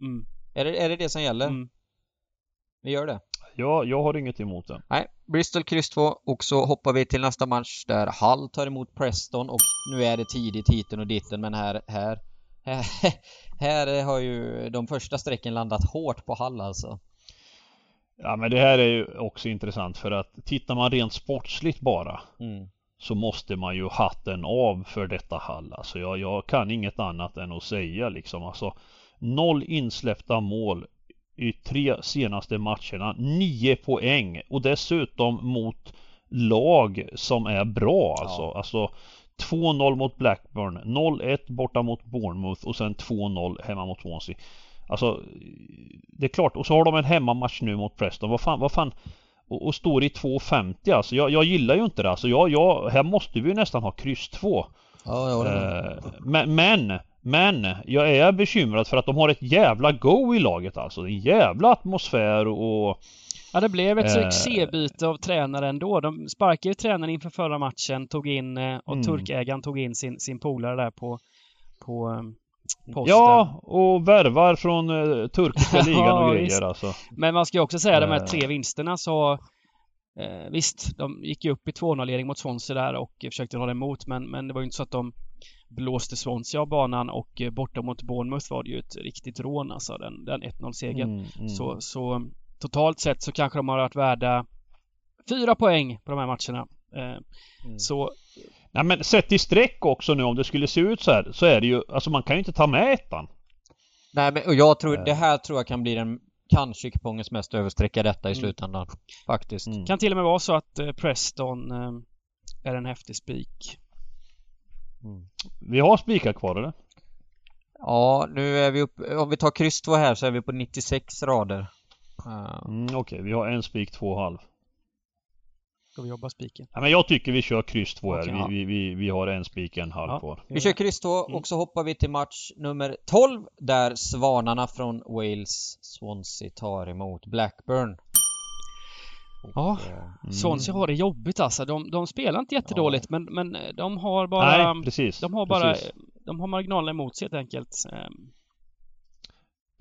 [SPEAKER 3] Mm.
[SPEAKER 2] Är det, är det det som gäller?
[SPEAKER 3] Mm.
[SPEAKER 2] Vi gör det.
[SPEAKER 1] Jag, jag har inget emot det.
[SPEAKER 2] Nej, Bristol kryss 2 och så hoppar vi till nästa match där Hull tar emot Preston och nu är det tidigt hiten och ditten men här, här, här, här har ju de första strecken landat hårt på Hull alltså.
[SPEAKER 1] Ja men det här är ju också intressant för att tittar man rent sportsligt bara
[SPEAKER 2] Mm.
[SPEAKER 1] så måste man ju hatten av för detta Hall. Alltså jag, jag kan inget annat än att säga liksom. Alltså noll insläppta mål i tre senaste matcherna. Nio poäng och dessutom mot lag som är bra alltså.
[SPEAKER 2] Ja.
[SPEAKER 1] Alltså 2-0 mot Blackburn, 0-1 borta mot Bournemouth och sen 2-0 hemma mot Swansea. Alltså det är klart och så har de en hemmamatch nu mot Preston. Vad fan, vad fan och, och står i 2,50 alltså. Jag, jag gillar ju inte det alltså. Jag, jag, här måste vi ju nästan ha kryss 2.
[SPEAKER 2] Ja, jag.
[SPEAKER 1] Eh, men, men, men jag är bekymrad för att de har ett jävla go i laget alltså. En jävla atmosfär och...
[SPEAKER 3] Ja, det blev ett
[SPEAKER 1] Eh.
[SPEAKER 3] succébyte av tränare ändå. De sparkade ju tränaren inför förra matchen, tog in eh, och
[SPEAKER 1] Mm.
[SPEAKER 3] turkägaren tog in sin, sin polare där på, på eh, posten.
[SPEAKER 1] Ja, och värvar från eh, turkiska ligan
[SPEAKER 3] Ja,
[SPEAKER 1] och grejer
[SPEAKER 3] visst.
[SPEAKER 1] alltså.
[SPEAKER 3] Men man ska ju också säga de här
[SPEAKER 1] Eh.
[SPEAKER 3] tre vinsterna så eh, Visst, de gick ju upp i 2-0-ledning mot Swansea där och försökte hålla emot men, men det var ju inte så att de blåste Swansea av banan och eh, borta mot Bournemouth var det ju ett riktigt rån alltså den, den 1-0-segern.
[SPEAKER 1] Mm, mm.
[SPEAKER 3] Så, så totalt sett så kanske de har varit värda fyra poäng på de här matcherna. Eh,
[SPEAKER 2] Mm.
[SPEAKER 3] Så
[SPEAKER 1] Nej men sett i streck också nu om det skulle se ut så här så är det ju, alltså man kan ju inte ta med ettan.
[SPEAKER 2] Nej men och jag tror,
[SPEAKER 1] Eh.
[SPEAKER 2] det här tror jag kan bli den kanske kupongens mest överstreckade detta i
[SPEAKER 3] Mm.
[SPEAKER 2] slutändan. Faktiskt.
[SPEAKER 1] Mm.
[SPEAKER 3] kan till och med vara så att Preston är en häftig spik.
[SPEAKER 1] Vi har spikar kvar eller?
[SPEAKER 2] Ja, nu är vi uppe, om vi tar kryss 2 här så är vi på 96 rader. Eh,
[SPEAKER 1] Mm, Okej, vi har en spik, två och halv.
[SPEAKER 3] Ska vi jobba spiken?
[SPEAKER 1] Ja, men jag tycker vi kör kryss två här.
[SPEAKER 3] Okej,
[SPEAKER 1] vi,
[SPEAKER 3] ja.
[SPEAKER 1] vi, vi, vi har en spik, en halv
[SPEAKER 3] Ja.
[SPEAKER 1] kvar.
[SPEAKER 2] Vi kör kryss 2
[SPEAKER 3] Mm.
[SPEAKER 2] och så hoppar vi till match nummer 12 där Svanarna från Wales Swansea tar emot Blackburn.
[SPEAKER 3] Ja,
[SPEAKER 2] Eh,
[SPEAKER 1] Mm.
[SPEAKER 3] Swansea har det jobbigt alltså. De, de spelar inte jättedåligt men, men de har bara...
[SPEAKER 1] Nej, precis.
[SPEAKER 3] de har bara...
[SPEAKER 1] Precis.
[SPEAKER 3] De har marginalerna emot sig helt enkelt. Ehm,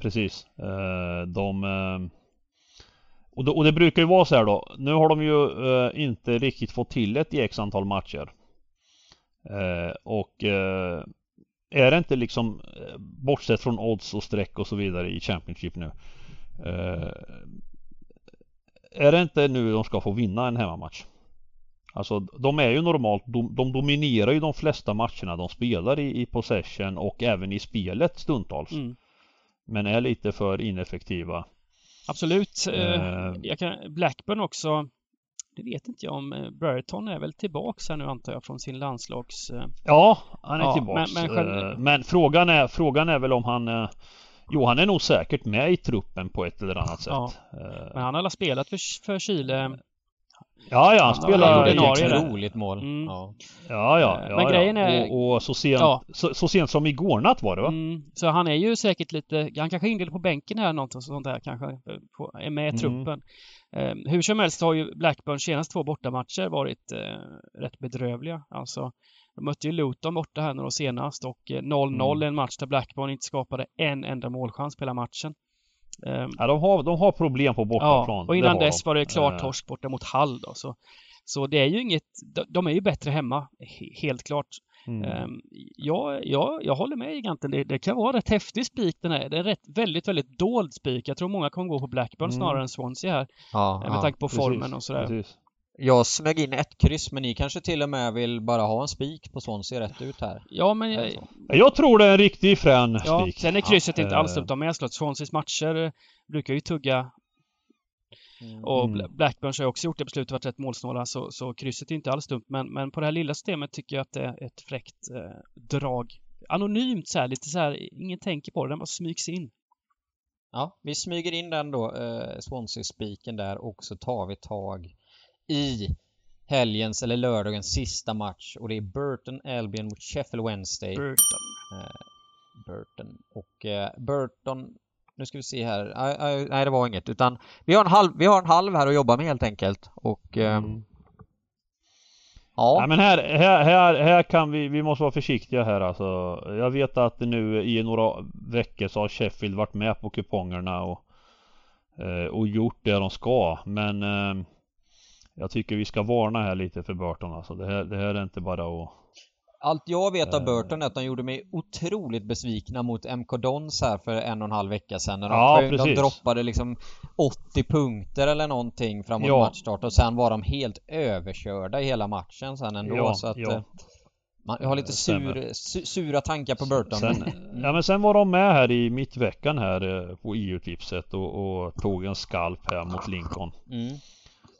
[SPEAKER 1] precis. Eh, de... eh, och, då, och det brukar ju vara så här då. Nu har de ju eh, inte riktigt fått till ett x antal matcher. Eh, och eh, är det inte liksom eh, bortsett från odds och streck och så vidare i Championship nu. Är det inte nu de ska få vinna en hemmamatch? Alltså de är ju normalt, de, de dominerar ju de flesta matcherna de spelar i, i possession och även i spelet stundtals.
[SPEAKER 3] mm.
[SPEAKER 1] Men är lite för ineffektiva.
[SPEAKER 3] Absolut. Eh,
[SPEAKER 1] Eh.
[SPEAKER 3] jag kan, Blackburn också. Det vet inte jag om. eh, Brereton är väl tillbaks här nu antar jag från sin landslags... eh,
[SPEAKER 1] Ja, han är
[SPEAKER 3] Ja,
[SPEAKER 1] tillbaks.
[SPEAKER 3] men- men själv-
[SPEAKER 1] men frågan, är, frågan är väl om han Jo, han är nog säkert med i truppen på ett eller annat sätt.
[SPEAKER 3] Ja.
[SPEAKER 1] Eh,
[SPEAKER 3] Men han har spelat för, för Chile.
[SPEAKER 1] ja, ja, han spelar
[SPEAKER 2] ett roligt mål.
[SPEAKER 3] Mm.
[SPEAKER 2] Ja.
[SPEAKER 1] Ja, ja, ja,
[SPEAKER 3] men grejen är-
[SPEAKER 1] Och, och så, sent,
[SPEAKER 3] Ja.
[SPEAKER 1] så, så sent som igår natt var det va?
[SPEAKER 3] Mm, så han är ju säkert lite, han kanske är indelad på bänken här något sånt där kanske, på, är med i
[SPEAKER 1] Mm.
[SPEAKER 3] truppen. Eh, hur som helst har ju Blackburn senaste två bortamatcher varit eh, rätt bedrövliga. Alltså, de mötte ju Luton borta här nu då senast och eh, 0-0
[SPEAKER 1] Mm.
[SPEAKER 3] i en match där Blackburn inte skapade en enda målchans på hela matchen. Eh,
[SPEAKER 1] Ja, de har, de har problem på bortaplan.
[SPEAKER 3] Ja, och innan dess
[SPEAKER 1] de.
[SPEAKER 3] var det klart
[SPEAKER 1] Eh,
[SPEAKER 3] torsk borta mot Hall då. Så, så det är ju inget, de, är ju bättre hemma, he- helt klart.
[SPEAKER 1] Mm.
[SPEAKER 3] Ehm, ja, ja, jag håller med giganten. Det, det kan vara rätt häftig spik den här. Det är en rätt, väldigt, väldigt dold spik. Jag tror många kommer gå på Blackburn
[SPEAKER 1] Mm.
[SPEAKER 3] snarare än Swansea här.
[SPEAKER 2] Ja,
[SPEAKER 3] eh, med
[SPEAKER 2] ja.
[SPEAKER 3] tanke på
[SPEAKER 1] precis,
[SPEAKER 3] formen och sådär.
[SPEAKER 1] Precis.
[SPEAKER 2] Jag smög in ett kryss men ni kanske till och med vill bara ha en spik på Swansea rätt ut här?
[SPEAKER 3] Ja, men
[SPEAKER 2] Är
[SPEAKER 3] jag?
[SPEAKER 1] Jag tror det är en riktig frän
[SPEAKER 3] ja,
[SPEAKER 1] spik.
[SPEAKER 3] sen är krysset inte
[SPEAKER 1] Eh,
[SPEAKER 3] alls dumt. De har slått Swanseas matcher eh, brukar ju tugga och
[SPEAKER 1] Mm.
[SPEAKER 3] Bla- Blackburns har ju också gjort det på slutet, varit rätt målsnåla, så, så krysset är inte alls dumt. Men, men på det här lilla systemet tycker jag att det är ett fräckt eh, drag. Anonymt så här, lite så här, ingen tänker på det, den bara smygs in.
[SPEAKER 2] Ja, vi smyger in den då, eh, Swansea-spiken där och så tar vi tag i helgens eller lördagens sista match och det är Burton Albion mot Sheffield Wednesday.
[SPEAKER 3] Burton.
[SPEAKER 2] Eh, Burton och eh, Burton nu ska vi se här. Nej, nej, Nej, det var inget utan vi har en halv, vi har en halv här att jobba med helt enkelt och eh,
[SPEAKER 1] Mm.
[SPEAKER 2] ja.
[SPEAKER 1] Ja men här, här, här, här kan vi, vi måste vara försiktiga här alltså. Jag vet att nu i några veckor så har Sheffield varit med på kupongerna och, eh, och gjort det de ska. Men eh, jag tycker vi ska varna här lite för Burton alltså. Det här, det här är inte bara att...
[SPEAKER 2] Allt jag vet av
[SPEAKER 1] Eh.
[SPEAKER 2] Burton är att de gjorde mig otroligt besvikna mot MK Dons här för en och en halv vecka sedan. När de,
[SPEAKER 1] Ja,
[SPEAKER 2] de droppade liksom 80 punkter eller någonting framåt
[SPEAKER 1] Ja.
[SPEAKER 2] matchstart och sen var de helt överkörda i hela matchen sen ändå.
[SPEAKER 1] Ja,
[SPEAKER 2] så att
[SPEAKER 1] ja.
[SPEAKER 2] eh, man, jag har lite
[SPEAKER 1] Eh,
[SPEAKER 2] sur, su, sura tankar på Burton.
[SPEAKER 1] Sen,
[SPEAKER 2] Mm.
[SPEAKER 1] ja men sen var de med här i mittveckan här på EU-tipset och, och tog en skalp här mot Lincoln.
[SPEAKER 2] Mm.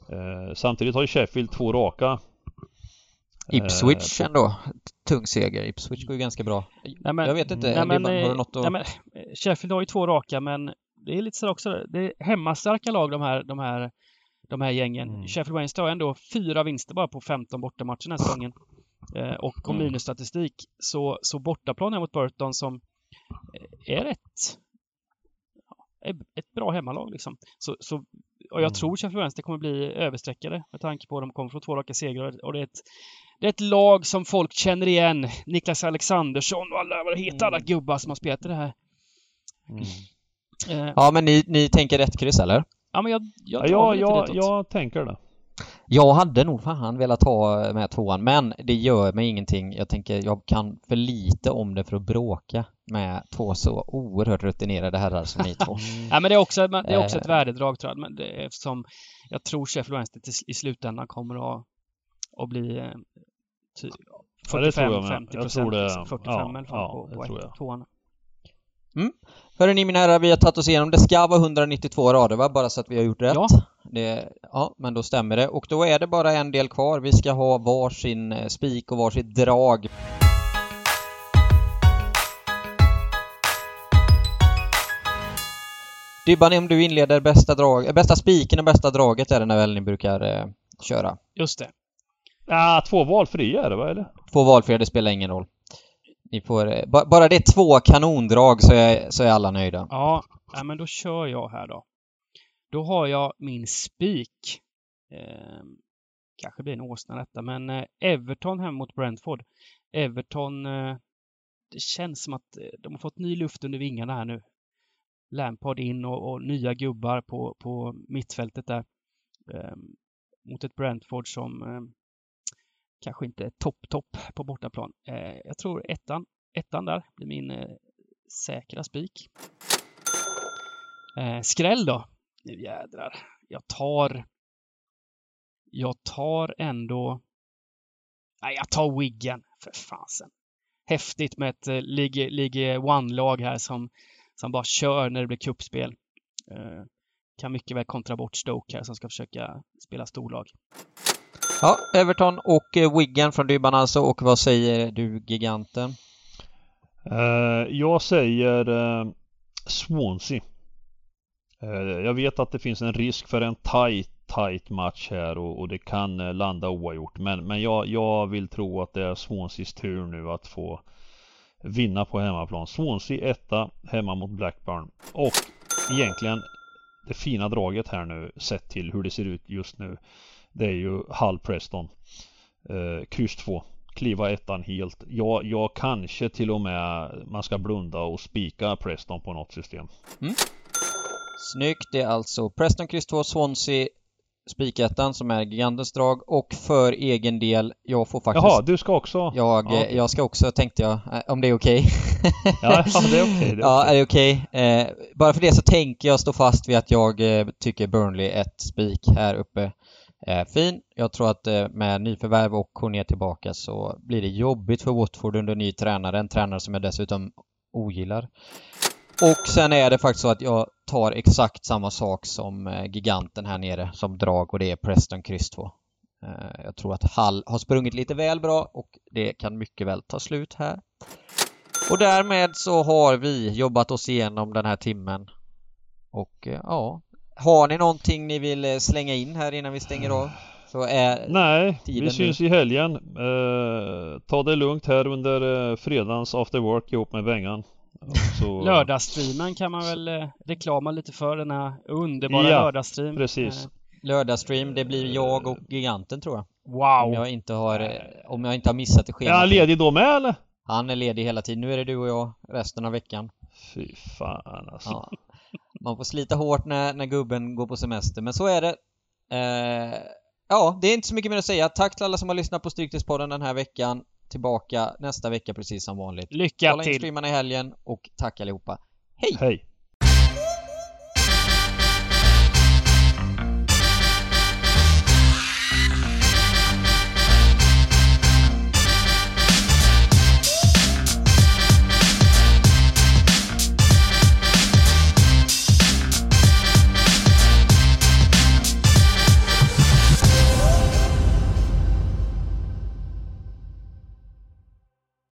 [SPEAKER 1] Eh, samtidigt har ju Sheffield två raka.
[SPEAKER 2] Ipswich
[SPEAKER 1] Eh,
[SPEAKER 2] ändå. Tung seger. Ipswich går ju ganska bra.
[SPEAKER 3] Nej, men,
[SPEAKER 2] jag vet inte.
[SPEAKER 3] nej, men,
[SPEAKER 2] Dybban, har du
[SPEAKER 3] eh,
[SPEAKER 2] något att...
[SPEAKER 3] nej, men, Sheffield har ju två raka, men det är lite så också. Det är hemmastarka lag de här, de här, de här gängen.
[SPEAKER 1] Mm.
[SPEAKER 3] Sheffield Wednesday har ändå fyra vinster bara på 15 bortamatcher den här säsongen. Eh, och kom
[SPEAKER 1] Mm.
[SPEAKER 3] minusstatistik. Så, så bortaplan här mot Burton som är rätt ett bra hemmalag liksom. Så, så, och jag
[SPEAKER 1] Mm.
[SPEAKER 3] tror Sheffield Wednesday kommer bli överstreckade med tanke på att de kommer från två raka segrar och det är ett det är ett lag som folk känner igen. Niklas Alexandersson och alla, vad det heter, alla
[SPEAKER 2] Mm.
[SPEAKER 3] gubbar som har spelat i det här.
[SPEAKER 1] Mm.
[SPEAKER 3] Eh,
[SPEAKER 2] Ja men ni, ni tänker rätt kryss eller?
[SPEAKER 3] ja, men jag, jag
[SPEAKER 1] Ja, jag, jag, jag tänker det.
[SPEAKER 2] Jag hade nog fan velat ha med tvåan men det gör mig ingenting. Jag tänker jag kan för lite om det för att bråka med två så oerhört rutinerade herrar som ni två.
[SPEAKER 3] Ja, men det är också, det är också ett
[SPEAKER 2] Eh.
[SPEAKER 3] värdedrag tror jag. Men det eftersom jag tror Sheffield Wednesday till, i slutändan kommer att, att bli eh, ty,
[SPEAKER 1] Ja, det tror jag med.
[SPEAKER 3] 45-50
[SPEAKER 1] Jag tror det-
[SPEAKER 3] 45
[SPEAKER 1] ja,
[SPEAKER 3] fall
[SPEAKER 1] ja,
[SPEAKER 3] på,
[SPEAKER 1] det
[SPEAKER 3] på
[SPEAKER 1] tror
[SPEAKER 3] ett,
[SPEAKER 1] jag.
[SPEAKER 3] tvåan.
[SPEAKER 2] Hörrni ni mina herrar, vi har tagit oss igenom. Det ska vara 192 rader va? Bara så att vi har gjort rätt.
[SPEAKER 3] Ja.
[SPEAKER 2] Det, ja, men då stämmer det. Och då är det bara en del kvar. Vi ska ha varsin eh, spik och varsitt drag. Dybban, om du inleder bästa drag, eh, bästa spiken och bästa draget är det när väl ni brukar eh, köra.
[SPEAKER 3] Just det.
[SPEAKER 1] Ah, två valfria är det va eller?
[SPEAKER 2] Två valfria, det spelar ingen roll. Ni får, eh, ba, bara det är två kanondrag så är, så är alla nöjda.
[SPEAKER 3] Ja, ja, men då kör jag här då. Då har jag min spik. Eh, kanske blir en åsna detta, men eh, Everton hem mot Brentford. Everton, eh, det känns som att eh, de har fått ny luft under vingarna här nu. Lampard in och, och nya gubbar på, på mittfältet där. Ehm, mot ett Brentford som ehm, kanske inte är topp-topp på bortaplan. Eh, jag tror ettan, ettan där blir min eh, säkra spik. Skräll då. Nu jädrar. Jag tar... Jag tar ändå... Nej, jag tar Wiggen. För fasen. Häftigt med ett eh, League, League One-lag här som, som bara kör när det blir kuppspel. Eh, kan mycket väl kontra bort Stoke här som ska försöka spela storlag.
[SPEAKER 2] Ja, Everton och eh, Wigan från Dybban alltså. Och vad säger du, giganten?
[SPEAKER 1] Jag säger Swansea. Eh, jag vet att det finns en risk för en tight, tight match här och, och det kan eh, landa oavgjort. Men, men jag, jag vill tro att det är Swanseas tur nu att få vinna på hemmaplan. Swansea etta hemma mot Blackburn. Och egentligen det fina draget här nu sett till hur det ser ut just nu. Det är ju Hull Preston. Eh, kryss 2 kliva ettan helt. Ja, jag kanske till och med man ska blunda och spika Preston på något system. Mm.
[SPEAKER 2] Snyggt, det är alltså Preston Kryss 2, Swansea, Spikettan som är gigantens drag och för egen del, jag får faktiskt
[SPEAKER 1] Jaha, du ska också?
[SPEAKER 2] Jag,
[SPEAKER 1] Ja,
[SPEAKER 2] eh,
[SPEAKER 1] okej.
[SPEAKER 2] jag ska också, tänkte jag, eh, om det är okej.
[SPEAKER 1] Ja, ja, det är okej, är
[SPEAKER 2] ja, är det okej? Eh, bara för det så tänker jag stå fast vid att jag eh, tycker Burnley ett spik här uppe. är fin. Jag tror att eh, med nyförvärv och Cornet tillbaka så blir det jobbigt för Watford under ny tränare, en tränare som jag dessutom ogillar. Och sen är det faktiskt så att jag tar exakt samma sak som eh, giganten här nere som drag och det är Preston kryss 2. Eh, Jag tror att Hall har sprungit lite väl bra och det kan mycket väl ta slut här. Och därmed så har vi jobbat oss igenom den här timmen. Och eh, ja, har ni någonting ni vill slänga in här innan vi stänger av?
[SPEAKER 1] Nej, vi
[SPEAKER 2] nu.
[SPEAKER 1] syns i helgen. Eh, ta det lugnt här under eh, fredagens after work ihop med Bengan. Så,
[SPEAKER 3] Lördagsstreamen kan man väl eh, reklama lite för, den här underbara
[SPEAKER 1] Ja,
[SPEAKER 3] lördagsstream.
[SPEAKER 1] Precis.
[SPEAKER 3] Eh,
[SPEAKER 2] lördagsstream, det blir jag och giganten tror jag. Om
[SPEAKER 3] Wow!
[SPEAKER 2] jag inte har, eh, om jag inte har missat det
[SPEAKER 1] Är
[SPEAKER 2] schemat.
[SPEAKER 1] han ledig då med eller?
[SPEAKER 2] Han är ledig hela tiden. Nu är det du och jag resten av veckan.
[SPEAKER 1] Fy fan alltså.
[SPEAKER 2] Ja. Man får slita hårt när, när gubben går på semester, men så är det. Eh, ja, det är inte så mycket mer att säga. Tack till alla som har lyssnat på Stryktipspodden den här veckan. Tillbaka nästa vecka precis som vanligt.
[SPEAKER 3] Lycka
[SPEAKER 2] Kolla in
[SPEAKER 3] till!
[SPEAKER 2] streamarna i helgen och tack allihopa. Hej!
[SPEAKER 1] Hej!